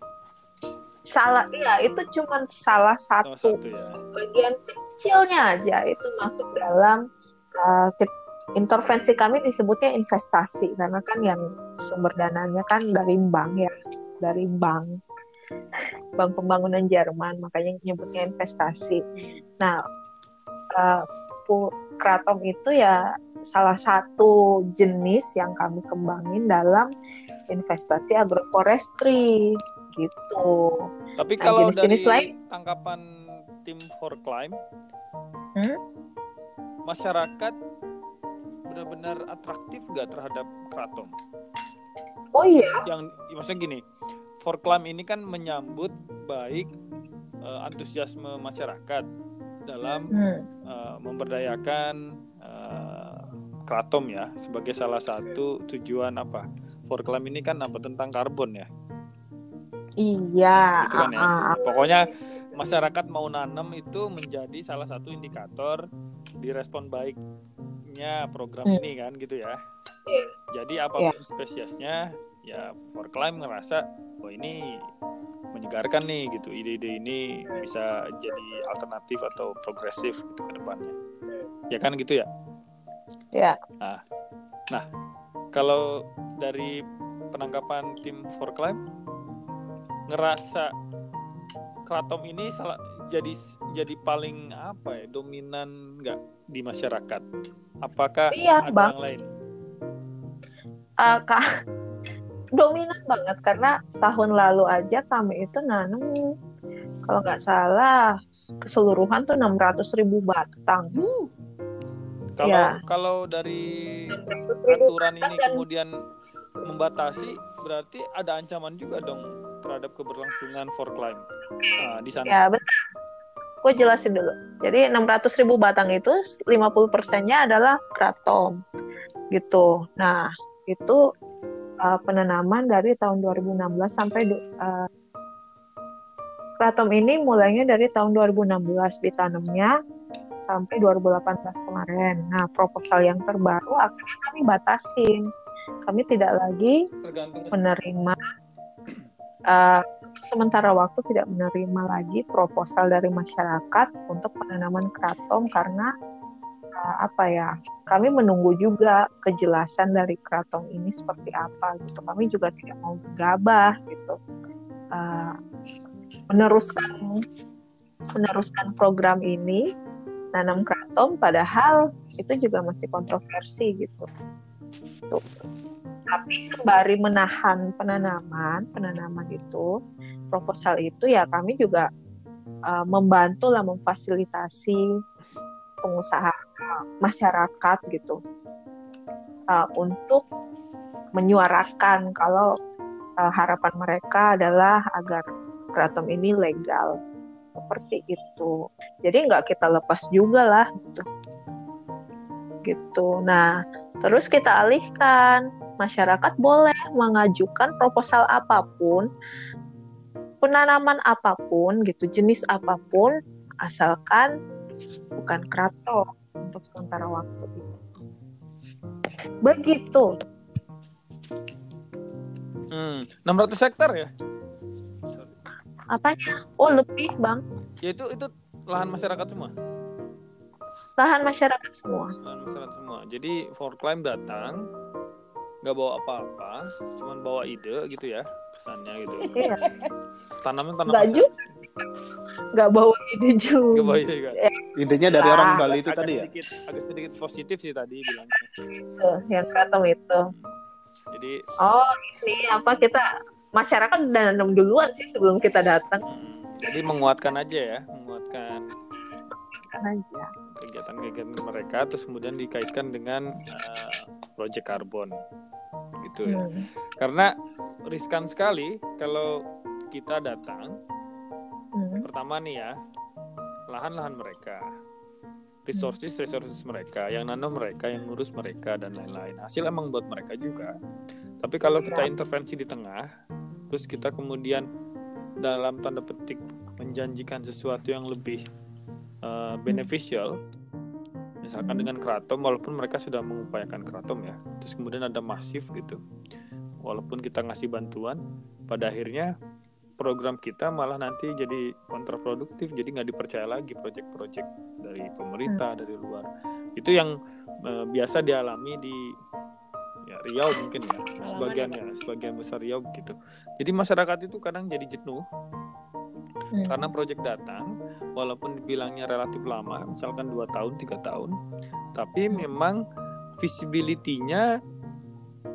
salah ya itu cuman salah Salah satu satu ya. bagian kecilnya aja itu masuk dalam uh, ke- intervensi kami disebutnya investasi karena kan yang sumber dananya kan dari bank ya dari bank bank pembangunan Jerman makanya nyebutnya investasi. Nah uh, kratom itu ya salah satu jenis yang kami kembangin dalam investasi agroforestry gitu. Tapi Nah, kalau jenis-jenis dari tangkapan tim for climb, Hmm? masyarakat benar-benar atraktif gak terhadap kratom? oh iya Yang maksudnya gini, for climb ini kan menyambut baik eh, antusiasme masyarakat dalam Hmm. eh, memberdayakan eh, kratom ya sebagai salah satu tujuan apa? For climb ini kan apa tentang karbon ya? Iya, Gitu kan ya. ah, ah, Pokoknya masyarakat mau nanam itu menjadi salah satu indikator direspon baiknya program Hmm. ini kan gitu ya. Iya. Jadi apa pun spesiesnya ya for climb ngerasa oh ini menyegarkan nih gitu ide-ide ini bisa jadi alternatif atau progresif gitu ke depannya. Ya kan gitu ya. Ya. Nah, nah kalau dari penangkapan tim for climb ngerasa kratom ini salah jadi jadi paling apa ya dominan nggak di masyarakat? Apakah Iya, ada Bang. yang lain? ah, Kak, dominan banget karena tahun lalu aja kami itu nanam kalau nggak salah keseluruhan tuh 600 ribu batang. Kalau Ya. kalau dari 600 ribu aturan ini kemudian membatasi berarti ada ancaman juga dong terhadap keberlangsungan for climb Nah, di sana. ya betul. Gue jelasin dulu. Jadi 600 ribu batang itu 50 persennya adalah kratom gitu. Nah itu uh, penanaman dari tahun 2016 sampai uh, kratom ini mulainya dari tahun 2016 ditanamnya sampai 2018 kemarin. Nah proposal yang terbaru akhirnya kami batasin. Kami tidak lagi Tergantung menerima uh, sementara waktu tidak menerima lagi proposal dari masyarakat untuk penanaman kratom karena uh, apa ya kami menunggu juga kejelasan dari kratom ini seperti apa gitu. Kami juga tidak mau gegabah gitu. Uh, meneruskan meneruskan program ini nanam kratom padahal itu juga masih kontroversi gitu. Tapi sembari menahan penanaman penanaman itu proposal itu ya kami juga uh, membantu lah memfasilitasi pengusaha uh, masyarakat gitu. Uh, untuk menyuarakan kalau uh, harapan mereka adalah agar kratom ini legal. Seperti itu. Jadi nggak kita lepas juga lah gitu. Gitu. Nah terus kita alihkan masyarakat boleh mengajukan proposal apa pun penanaman apa pun gitu jenis apa pun asalkan bukan kratom untuk sementara waktu itu begitu Hmm, 600 hektar ya? Apanya oh lebih bang Ya itu itu lahan masyarakat semua. lahan masyarakat semua Lahan masyarakat semua. Jadi for climb datang nggak bawa apa-apa, cuman bawa ide gitu ya. kesannya gitu Iya. tanamnya tanam Nggak juga. Nggak bawa ide juga. Gak baik juga Idenya dari Ah, orang Bali itu agak tadi ya? sedikit, agak sedikit positif sih tadi bilangnya Tuh, yang kratom itu. jadi Oh, ini apa kita masyarakat udah nanam duluan sih sebelum kita datang hmm, jadi menguatkan aja ya menguatkan kan aja. kegiatan-kegiatan mereka terus kemudian dikaitkan dengan eh, project karbon gitu ya. Hmm. karena riskan sekali kalau kita datang Hmm. pertama nih ya lahan-lahan mereka resources resources mereka yang nanam mereka yang ngurus mereka dan lain-lain. Hasil emang buat mereka juga. Tapi kalau kita intervensi di tengah terus kita kemudian dalam tanda petik menjanjikan sesuatu yang lebih uh, beneficial misalkan Hmm. dengan keraton walaupun mereka sudah mengupayakan keraton ya. Terus kemudian ada masif gitu. Walaupun kita ngasih bantuan pada akhirnya program kita malah nanti jadi kontraproduktif jadi nggak dipercaya lagi proyek-proyek dari pemerintah dari luar. Itu yang eh, biasa dialami di ya Riau mungkin ya sebagian ya sebagian besar Riau gitu. Jadi masyarakat itu kadang jadi jenuh Hmm. karena proyek datang walaupun dibilangnya relatif lama misalkan dua tahun tiga tahun tapi memang visibility-nya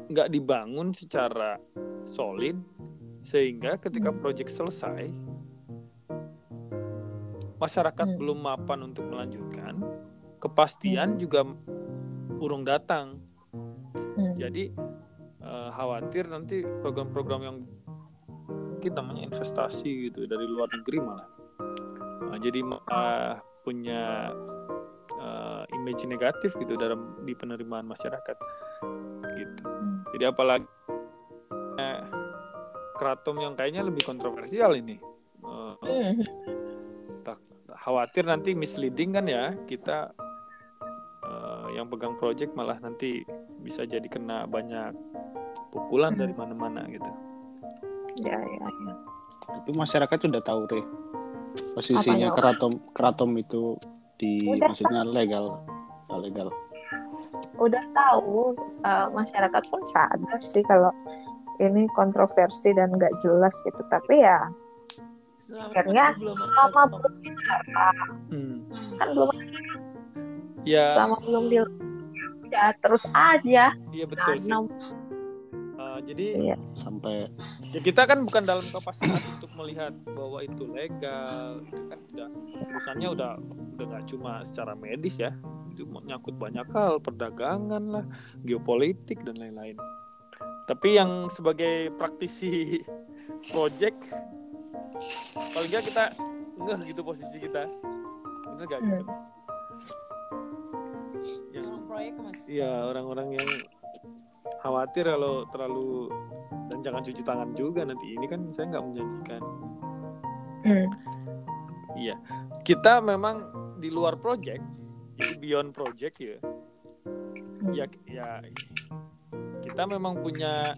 nggak dibangun secara solid sehingga ketika proyek selesai masyarakat Hmm. belum mapan untuk melanjutkan kepastian juga urung datang Hmm. jadi eh, khawatir nanti program-program yang mungkin namanya investasi gitu dari luar negeri malah Nah, jadi malah punya eh, image negatif gitu dalam di penerimaan masyarakat gitu Hmm. jadi apalagi eh, keraton yang kayaknya lebih kontroversial ini Hmm. tak khawatir nanti misleading kan ya kita eh, yang pegang project malah nanti bisa jadi kena banyak pukulan Hmm. dari mana-mana gitu. Ya, ya, ya. Tapi masyarakat sudah tahu deh posisinya Apanya? keraton keraton itu di Udah maksudnya legal nggak legal. Udah tahu eh, masyarakat pun sadar sih kalau ini kontroversi dan nggak jelas gitu. Tapi ya Selama akhirnya belum selama belum dilarang, Hmm. kan belum Ya, selama belum dilarang ya terus aja iya betul sih. Jadi Iya. Sampai ya kita kan bukan dalam kapasitas untuk melihat bahwa itu legal, itu kan udah urusannya udah udah nggak cuma secara medis ya, itu menyangkut banyak hal, perdagangan lah, geopolitik dan lain-lain. Tapi yang sebagai praktisi project paling nggak kita ngeh gitu posisi kita, bener gak gitu? Yang proyek mas. Iya orang-orang yang khawatir kalau terlalu dan jangan cuci tangan juga nanti. Ini kan saya nggak menjanjikan. Hmm. Iya. Kita memang di luar project jadi beyond project ya. Ya ya kita memang punya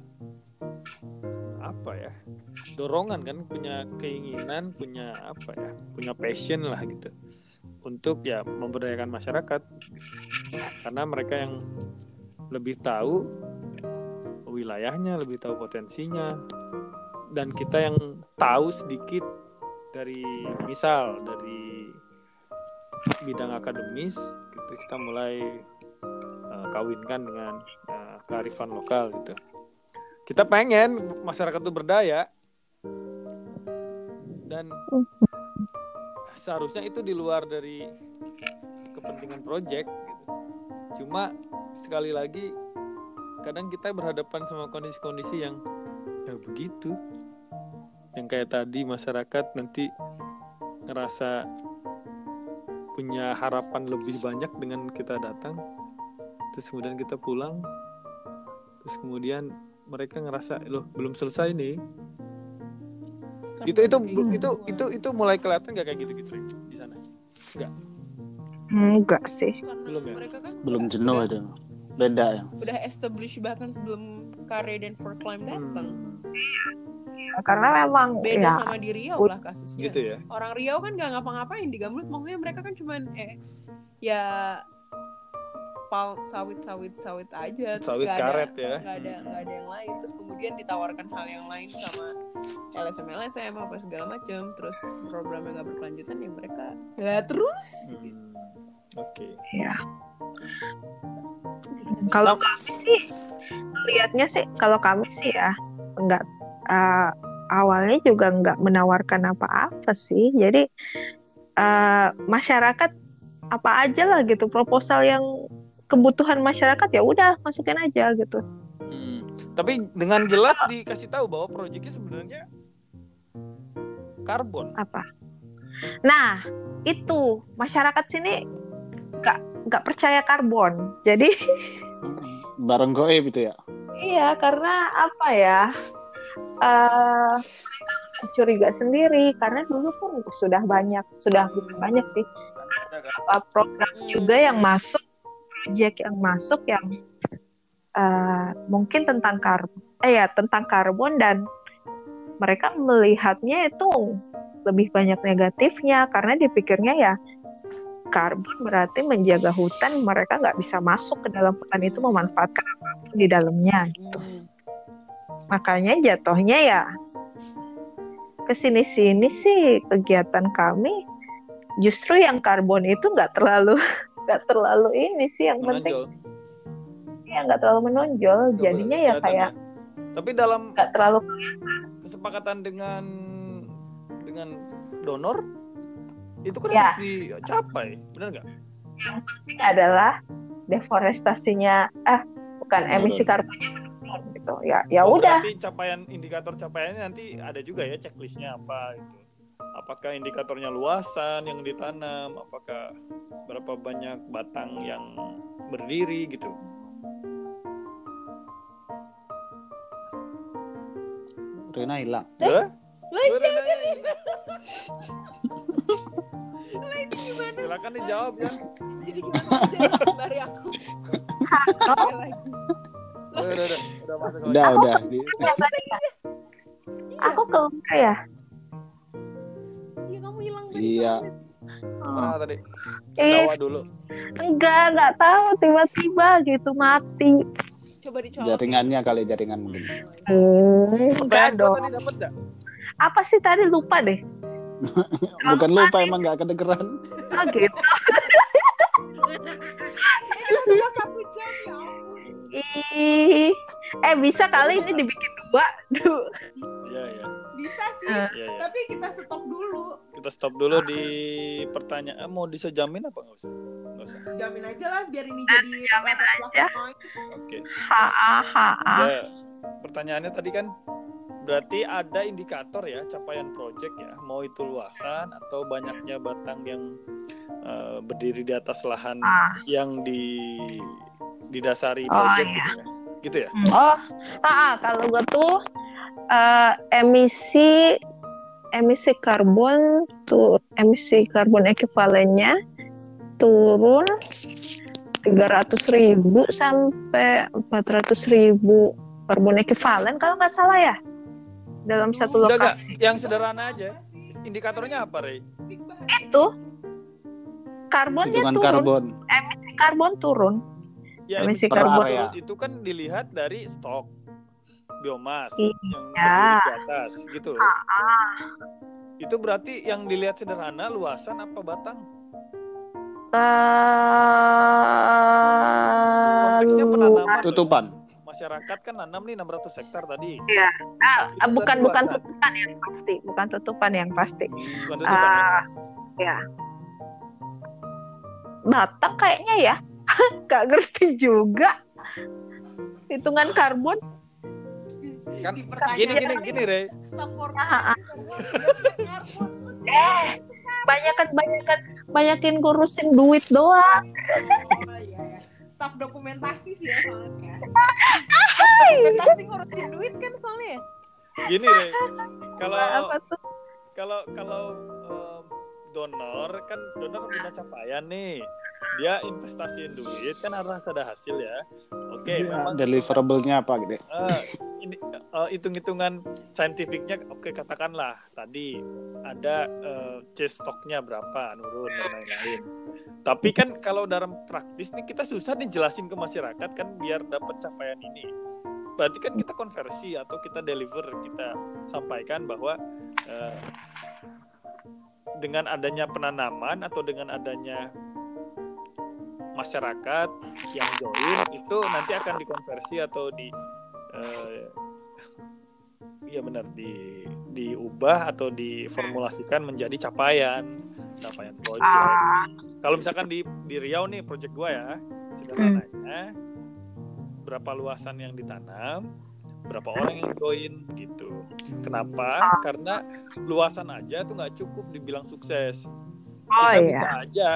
apa ya? Dorongan kan punya keinginan punya apa ya? Punya passion lah gitu. Untuk ya memberdayakan masyarakat. Karena mereka yang lebih tahu wilayahnya lebih tahu potensinya. Dan kita yang tahu sedikit dari misal dari bidang akademis gitu kita mulai eh, kawinkan dengan eh, kearifan lokal gitu. Kita pengen masyarakat itu berdaya. Dan seharusnya itu di luar dari kepentingan project gitu. Cuma sekali lagi kadang kita berhadapan sama kondisi-kondisi yang ya begitu. Yang kayak tadi masyarakat nanti ngerasa punya harapan lebih banyak dengan kita datang. Terus kemudian kita pulang. Terus kemudian mereka ngerasa loh belum selesai nih itu itu itu itu itu mulai kelihatan gak kayak gitu gitu di sana enggak sih Karena Belum ya? mereka kan belum jenuh itu. Beda ya. udah establish bahkan sebelum Kare dan For Climb datang. Hmm, karena memang Beda ya sama di Riau lah kasusnya. gitu ya Orang Riau kan nggak ngapa-ngapain di Gamlut, maksudnya mereka kan cuman eh ya pal sawit sawit sawit aja terus Sawit nggak ada karet ya. nggak ada nggak ada yang lain terus kemudian ditawarkan hal yang lain sama LSM LSM apa segala macam terus programnya nggak berkelanjutan ya mereka ya terus Hmm, Oke. Ya. Kalau kami sih lihatnya sih kalau kami sih ya enggak eh, awalnya juga nggak menawarkan apa-apa sih. Jadi eh, masyarakat apa aja lah gitu proposal yang kebutuhan masyarakat ya udah masukin aja gitu. Hmm. Tapi dengan jelas dikasih tahu bahwa proyeknya sebenarnya karbon. Apa? Nah itu masyarakat sini nggak percaya karbon. Jadi Bareng goib itu ya. Iya, karena apa ya? eh mereka curiga sendiri karena dulu pun sudah banyak, sudah bukan banyak sih, beberapa program juga yang masuk, proyek yang masuk yang eh, mungkin tentang karbon, eh ya tentang karbon dan mereka melihatnya itu lebih banyak negatifnya karena dipikirnya ya karbon berarti menjaga hutan mereka nggak bisa masuk ke dalam hutan itu memanfaatkan apa pun di dalamnya gitu. Makanya jatuhnya ya ke sini sini sih kegiatan kami justru yang karbon itu nggak terlalu nggak terlalu ini sih yang penting. Menonjol. ya nggak terlalu menonjol. Jadinya ya kayak Tapi dalam nggak terlalu kesepakatan dengan dengan donor itu kan Ya. harus dicapai, benar nggak? penting adalah deforestasinya eh bukan Menurun. emisi karbonnya menurun gitu ya ya Oh, udah Berarti capaian indikator capaiannya nanti ada juga ya checklistnya apa itu. Apakah indikatornya luasan yang ditanam, apakah berapa banyak batang yang berdiri gitu. Rina hilang. Lah iya Boleh nanya. Lah gimana? Silakan dijawab ya. jadi gimana? Sembari aku. Oke, lagi. Udah, udah, udah, Ya, tadi ya. aku keluar ya? Iya kamu hilang tadi Iya. Mana tadi? Eh. Jawa dulu. enggak enggak tahu. Tiba-tiba gitu mati. Coba dicoba Jaringannya kali jaringan mungkin. hmm, enggak dong. tadi dapat nggak? apa sih tadi? Lupa deh Bukan lupa emang nggak kedengeran. oh gitu Ih, eh bisa kali ini dibikin dua Duh. Iya, iya. bisa sih iya. tapi kita stop dulu Kita stop dulu di pertanyaan. Eh, Mau disejamin apa nggak usah? Nggak usah. jamin aja lah biar ini jadi jamin belakang aja. Oke. ha ha ha ha. Ya, pertanyaannya tadi kan berarti ada indikator ya capaian project ya, mau itu luasan atau banyaknya batang yang eh, berdiri di atas lahan Ah. yang di didasari Oh, project iya. gitu ya. Gitu ya? oh ah, ah, kalau gue tuh eh, emisi emisi karbon tuh emisi karbon ekuivalennya turun 300.000 ribu sampai 400.000 ribu karbon ekuivalen kalau nggak salah ya dalam satu Enggak, enggak. lokasi Yang sederhana aja. Indikatornya apa, Rey? Itu karbonnya Hitungan turun karbon. emisi karbon turun Ya, Emisi karbon. karbon itu kan dilihat dari stok biomas Iya. yang di atas gitu. ah Itu berarti yang dilihat sederhana luasan apa batang? Konteksnya Lalu, penanaman. Tutupan. Masyarakat kan nanam nih 600 hektar tadi. ah, Itu bukan berarti bukan luasan. tutupan yang pasti, bukan tutupan yang pasti. Bukan tutupan ya? Ah, ya. Batang kayaknya ya, gak ngerti juga. Hitungan karbon, Kan gini gini gini, Rey. Ah, ah. eh, banyakan banyakan banyakin ngurusin duit doang. Staff dokumentasi sih ya soalnya. dokumentasi ngurusin duit kan soalnya. ya. Gini, Rey. Kalau Apa tuh? kalau kalau em, donor kan donor punya capaian nih. Dia investasiin duit kan harus ada hasil ya. Oke, Iya, memang Deliverable-nya apa gitu. Eh, ini eh, hitung-hitungan saintifiknya oke katakanlah tadi ada eh, C stoknya berapa nurun dan lain-lain. Tapi kan kalau dalam praktis nih kita susah nih jelasin ke masyarakat kan biar dapat capaian ini. Berarti kan kita konversi atau kita deliver kita sampaikan bahwa eh, dengan adanya penanaman atau dengan adanya masyarakat yang join itu nanti akan dikonversi atau di eh, iya benar di diubah atau diformulasikan menjadi capaian capaian project. Ah, Kalau misalkan di di Riau nih project gua ya sederhananya berapa luasan yang ditanam, berapa orang yang join gitu. Kenapa? Karena luasan aja tuh nggak cukup dibilang sukses. oh Kita iya. bisa aja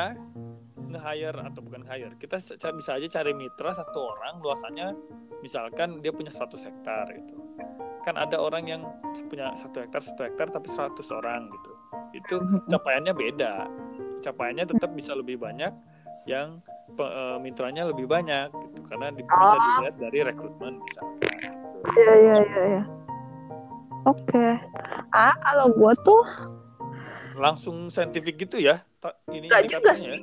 nge-hire atau bukan hire. Kita bisa aja cari mitra satu orang luasannya misalkan dia punya 100 hektar gitu. Kan ada orang yang punya satu hektar satu hektar tapi 100 orang gitu. Itu capaiannya beda. Capaiannya tetap bisa lebih banyak yang pe- eh, mitranya lebih banyak gitu karena di- bisa Oh. dilihat dari rekrutmen misalkan. Iya iya iya. iya. Oke. Ah kalau gue tuh Langsung saintifik gitu ya. Ini Nggak juga indikatornya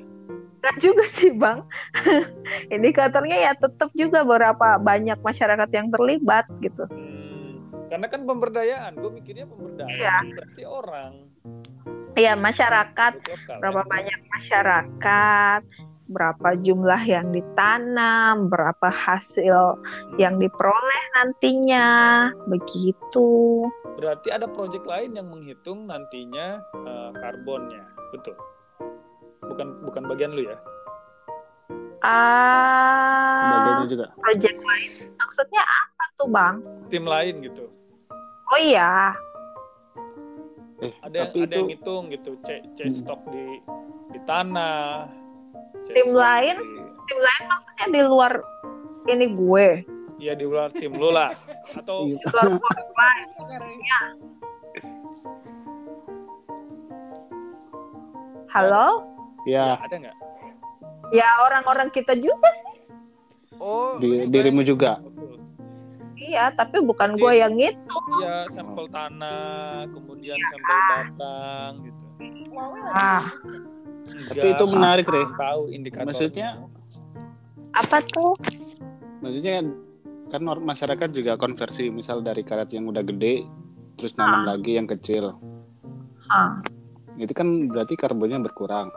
Enggak juga sih bang. Indikatornya ya tetap juga berapa banyak masyarakat yang terlibat gitu. Hmm, karena kan pemberdayaan, gue mikirnya pemberdayaan Iya. berarti orang. Iya masyarakat lokal, berapa kan? banyak masyarakat, berapa jumlah yang ditanam, berapa hasil yang diperoleh nantinya, begitu. Berarti ada proyek lain yang menghitung nantinya eh, karbonnya, betul? Bukan bukan bagian lu ya? Ah, Bagiannya juga. project lain maksudnya apa tuh bang? Tim lain gitu. Oh iya, Eh, Ada yang tapi ada itu yang ngitung gitu, C, C Hmm. stok di di tanah. C Tim lain? di- tim lain maksudnya di luar ini gue, ya di luar tim lu lah. Atau Iya. di luar project lain. Halo? Ya, ya ada nggak? Ya orang-orang kita juga sih. Oh, di dirimu juga. Iya, tapi bukan gue yang ngitung. Iya, sampel tanah, kemudian Iya, sampel batang gitu. Ah, Tapi itu menarik, Re. Tahu indikator. Maksudnya apa tuh? maksudnya kan or- masyarakat juga konversi misal dari karet yang udah gede terus nanam lagi yang kecil. Ah. Itu kan berarti karbonnya berkurang.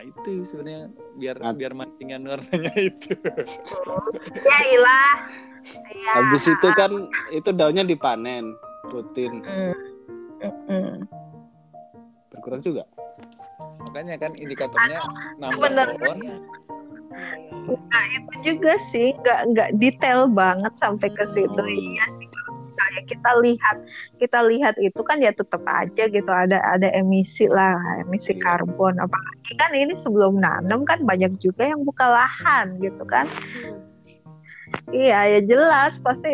Nah, itu sebenarnya biar Nah. biar mancingan warnanya itu. Ya ilah. Ya. Habis itu kan itu daunnya dipanen rutin. Mm. Mm-mm. Berkurang juga. Makanya kan indikatornya nambah pohon. Nah itu juga sih nggak nggak detail banget sampai ke situ. Oh, iya. Iya sih. Kayak kita lihat kita lihat itu kan ya tetap aja gitu ada ada emisi lah emisi Iya. karbon apalagi kan ini sebelum nanam kan banyak juga yang buka lahan gitu kan iya ya jelas pasti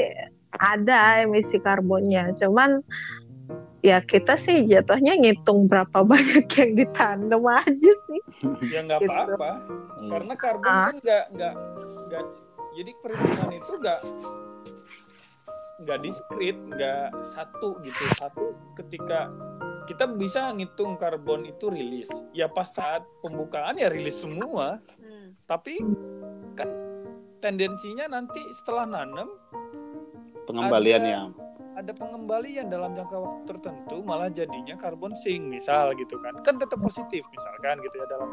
ada emisi karbonnya cuman ya kita sih jatuhnya ngitung berapa banyak yang ditanam aja sih Ya nggak Gitu. apa-apa. Karena karbon Ah. kan nggak nggak nggak. Jadi perhitungan itu nggak nggak diskrit, nggak satu gitu. Satu ketika kita bisa ngitung karbon itu rilis. Ya pas saat pembukaan ya rilis semua. Hmm. Tapi kan tendensinya nanti setelah nanam Pengembaliannya. ada pengembalian dalam jangka waktu tertentu malah jadinya karbon sink misal gitu kan kan tetap positif misalkan gitu ya dalam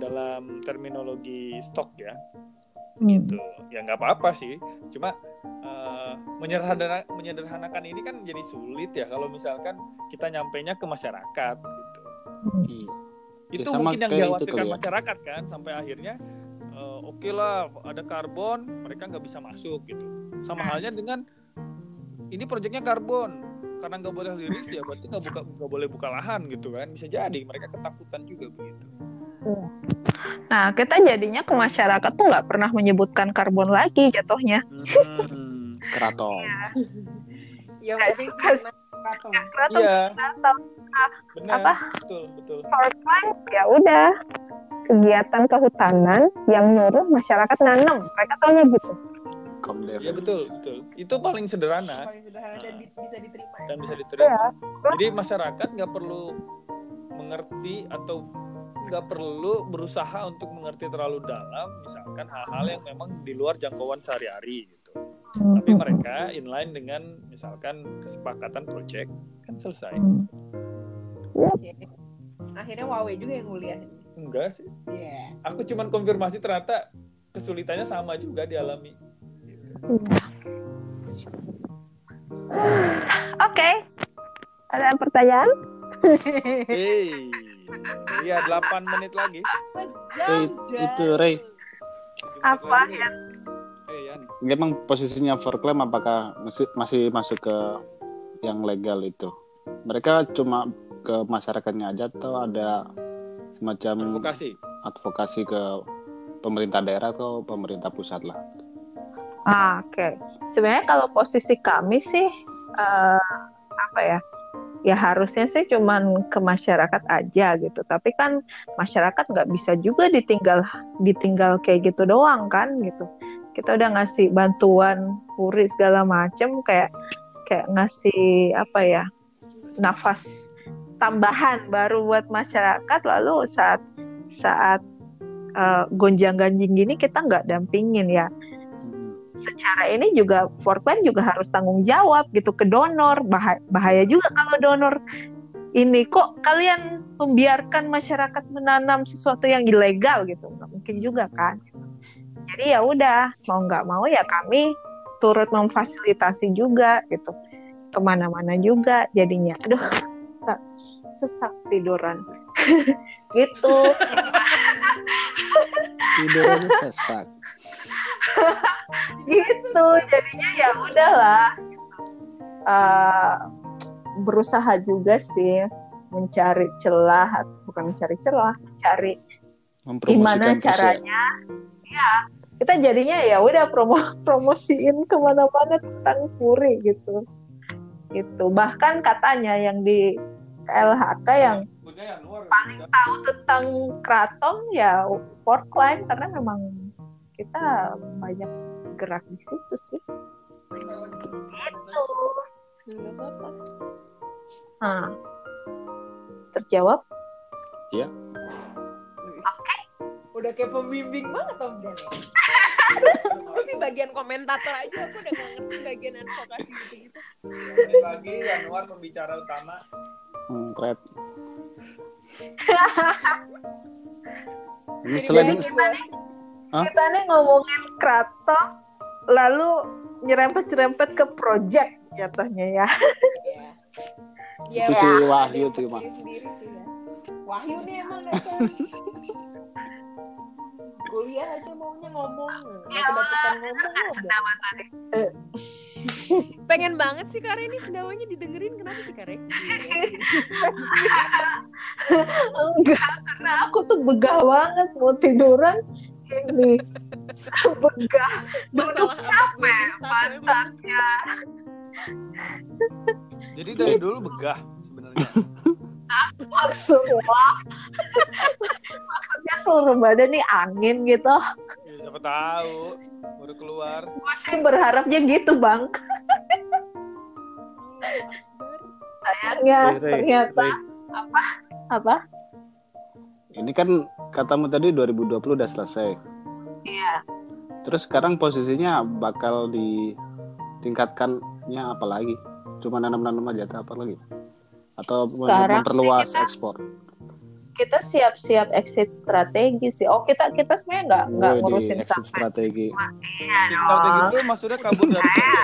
dalam terminologi stok ya gitu. Ya nggak apa-apa sih. Cuma menyederhana- menyederhanakan ini kan jadi sulit ya kalau misalkan kita nyampainya ke masyarakat gitu. Iya. itu Ya, sama mungkin yang dikhawatirkan ya. masyarakat kan sampai akhirnya eh, oke lah ada karbon mereka nggak bisa masuk gitu. Sama halnya dengan ini proyeknya karbon. Karena nggak boleh liris ya berarti nggak buka nggak boleh buka lahan gitu kan. Bisa jadi mereka ketakutan juga begitu Nah, kita jadinya ke masyarakat tuh nggak pernah menyebutkan karbon lagi jatuhnya. Hmm, Keraton. Yang Nggak penting juga sih. kantong. Keraton Natal, benar Apa? betul betul Fortran, ya udah kegiatan kehutanan yang nyuruh masyarakat nanam. Mereka taunya gitu. Ya betul betul itu paling sederhana paling sederhana dan di- bisa diterima ya. dan bisa diterima jadi masyarakat nggak perlu mengerti atau nggak perlu berusaha untuk mengerti terlalu dalam misalkan hal-hal yang memang di luar jangkauan sehari-hari gitu tapi mereka inline dengan misalkan kesepakatan project kan selesai Oke. akhirnya Huawei juga yang kuliah enggak sih Iya. aku cuman konfirmasi ternyata kesulitannya sama juga dialami Oke. Ada pertanyaan? Hei, iya 8 menit lagi. sejam Eh, itu, Ray. Apa, lagi. Yan? Eh, Yan. Memang posisinya for claim apakah masih masih masuk ke yang legal itu? Mereka cuma ke masyarakatnya aja atau ada semacam Advokasi. advokasi ke pemerintah daerah atau pemerintah pusat lah? Ah, Oke. Sebenarnya kalau posisi kami sih eh, apa ya? Ya harusnya sih cuman ke masyarakat aja gitu. Tapi kan masyarakat nggak bisa juga ditinggal ditinggal kayak gitu doang kan gitu. Kita udah ngasih bantuan puri segala macem kayak kayak ngasih apa ya? nafas tambahan baru buat masyarakat lalu saat saat eh, gonjang-ganjing gini kita nggak dampingin ya secara ini juga Forkland juga harus tanggung jawab gitu ke donor. Bahaya, bahaya juga kalau donor ini. Kok kalian membiarkan masyarakat menanam sesuatu yang ilegal gitu? Nggak mungkin juga kan? Jadi ya udah mau nggak mau ya kami turut memfasilitasi juga gitu. Ke mana-mana juga jadinya. Aduh sa- sesak tiduran gitu. Tidur aja sesak. gitu jadinya ya udahlah. Eh, berusaha juga sih mencari celah atau bukan mencari celah cari gimana caranya. Ya kita jadinya ya udah promo promosiin ke mana-mana tentang puri gitu. Gitu. Bahkan katanya yang di LHK yang paling tahu tentang kraton ya Forkline karena memang kita banyak gerak di situ sih gitu Nggak apa-apa. nah terjawab Udah kayak pembimbing banget Om Dan ya. Aku sih bagian komentator aja aku udah gak ngerti bagian advokasi gitu-gitu. lagi Januar pembicara utama. Hmm, keren. Jadi selain banyak gua. Hah? kita nih ngomongin kraton lalu nyerempet-nyerempet ke project jatuhnya ya Iya. Iya, itu Wah. si Wahyu tuh mah. pikir sendiri sih ya. Wahyu nih emang. Kuliah aja maunya ngomong. Nggak kedapetan ngomong ngomong. Pengen banget sih Kare ini sendawanya didengerin. Kenapa sih Kare? enggak karena aku tuh begah banget mau tiduran ini. Begah. Masalah capek pantatnya. Jadi dari dulu begah sebenarnya. maksudnya maksudnya seluruh badan nih angin gitu Ya, siapa tahu baru keluar. gue sih berharapnya gitu bang sayangnya ternyata Ray. apa Ini kan katamu tadi 2020 udah selesai. iya Terus sekarang posisinya bakal ditingkatkannya apa lagi? Cuma nanam-nanam aja atau apa lagi? Atau Sekarang memperluas sih kita- ekspor? kita siap-siap exit strategi sih. Oh kita kita sebenarnya nggak nggak ngurusin exit sampai strategi. iya Di strategi itu maksudnya kabur dari kerja.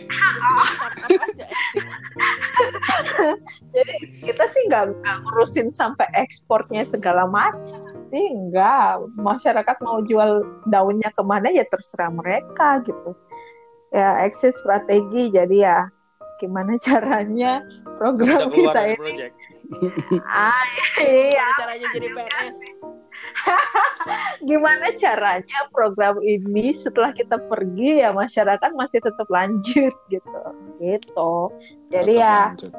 jadi kita sih nggak nggak ngurusin sampai ekspornya segala macam sih. Nggak. Masyarakat mau jual daunnya ke mana ya terserah mereka gitu. Ya exit strategi jadi ya gimana caranya program Bisa kita ini project. ah iya Gimana caranya jadi PNS? gimana caranya program ini setelah kita pergi ya masyarakat masih tetap lanjut gitu gitu jadi Tetap ya lanjut.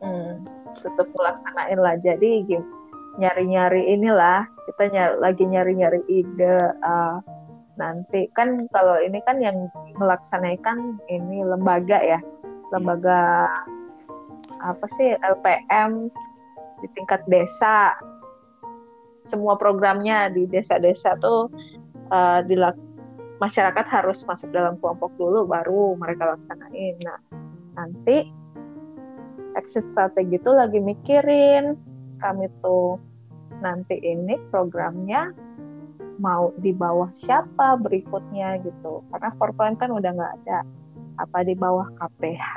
hmm, tetap melaksanain lah jadi gim- nyari-nyari inilah kita nyari, lagi nyari-nyari ide uh, nanti. Kan kalau ini kan yang melaksanakan ini lembaga ya. Lembaga apa sih? LPM di tingkat desa. Semua programnya di desa-desa tuh eh, dilak- masyarakat harus masuk dalam kelompok dulu baru mereka laksanain. Nah nanti exit strategi itu lagi mikirin. Kami tuh nanti ini programnya mau di bawah siapa berikutnya gitu. Karena Forkland kan udah nggak ada. Apa di bawah KPH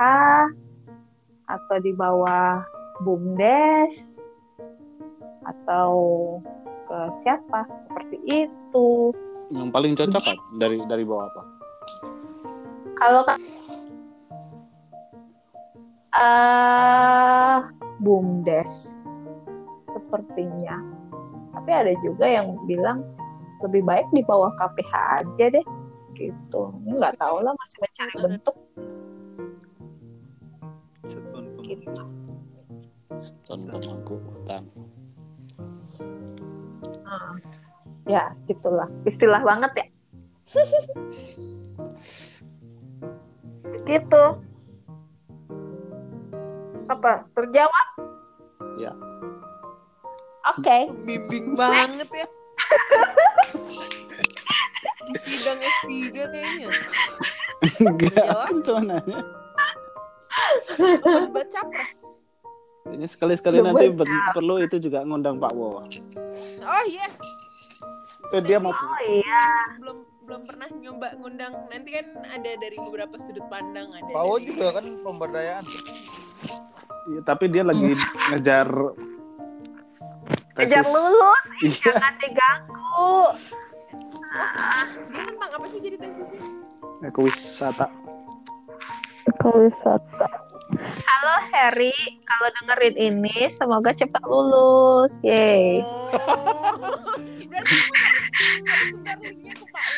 atau di bawah BUMDes atau ke siapa? Seperti itu. Yang paling cocok kan dari dari bawah apa? kalau ka- eh BUMDes. Sepertinya. Tapi ada juga yang bilang lebih baik di bawah KPH aja deh gitu. Ini nggak tahu lah masih mencari bentuk. Gitu. Satuan pemangku hutan. Ah, ya gitulah. Istilah banget ya. Gitu. Apa terjawab? Ya. oke. Bimbing banget ya di sidang S3 kayaknya Enggak, Jawab. kan cuma nanya. debat capres Ini sekali-sekali nanti ber- perlu itu juga ngundang Pak Wo. oh yes Eh, dia mau oh iya belum belum pernah nyoba ngundang nanti kan ada dari beberapa sudut pandang ada Pawo dari- juga kan pemberdayaan. Iya, tapi dia lagi ngejar kejar lulus. Iya, jangan diganggu. Dia tentang apa sih jadi tesisnya? Ekowisata. wisata. Halo Harry. Kalau dengerin ini semoga cepat lulus. Yeay oh.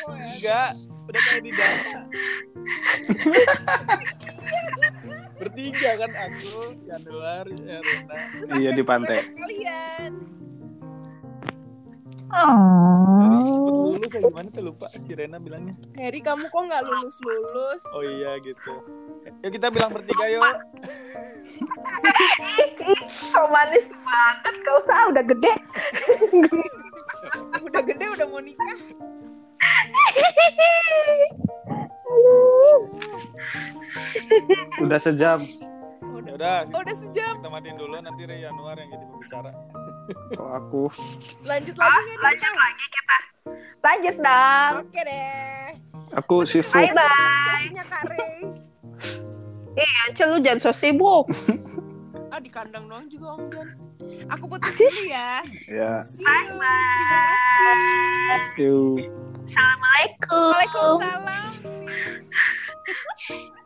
Ya? Enggak, udah kayak di data. Bertiga kan aku, Januari, Erina. Terus Iya, di pantai. kalian Cepet lulus ya gimana tuh lupa si Rena bilangnya. Harry kamu kok nggak lulus lulus Oh iya gitu. Yuk kita bilang bertiga yuk. so manis banget kau usah udah gede udah gede udah mau nikah Udah sejam. Ya udah, oh, udah sejam. kita matiin dulu nanti Ray Januar yang jadi pembicara. Kalau aku. Lanjut lagi nggak nih? lanjut lagi kita. Lanjut dong. Oke deh. Aku sibuk. bye bye. Eh Ance lu jangan so sibuk. Ah di kandang doang juga Om Jan. Aku putus dulu ya. Ya, kasih. Yuk. assalamualaikum. Waalaikumsalam. Sis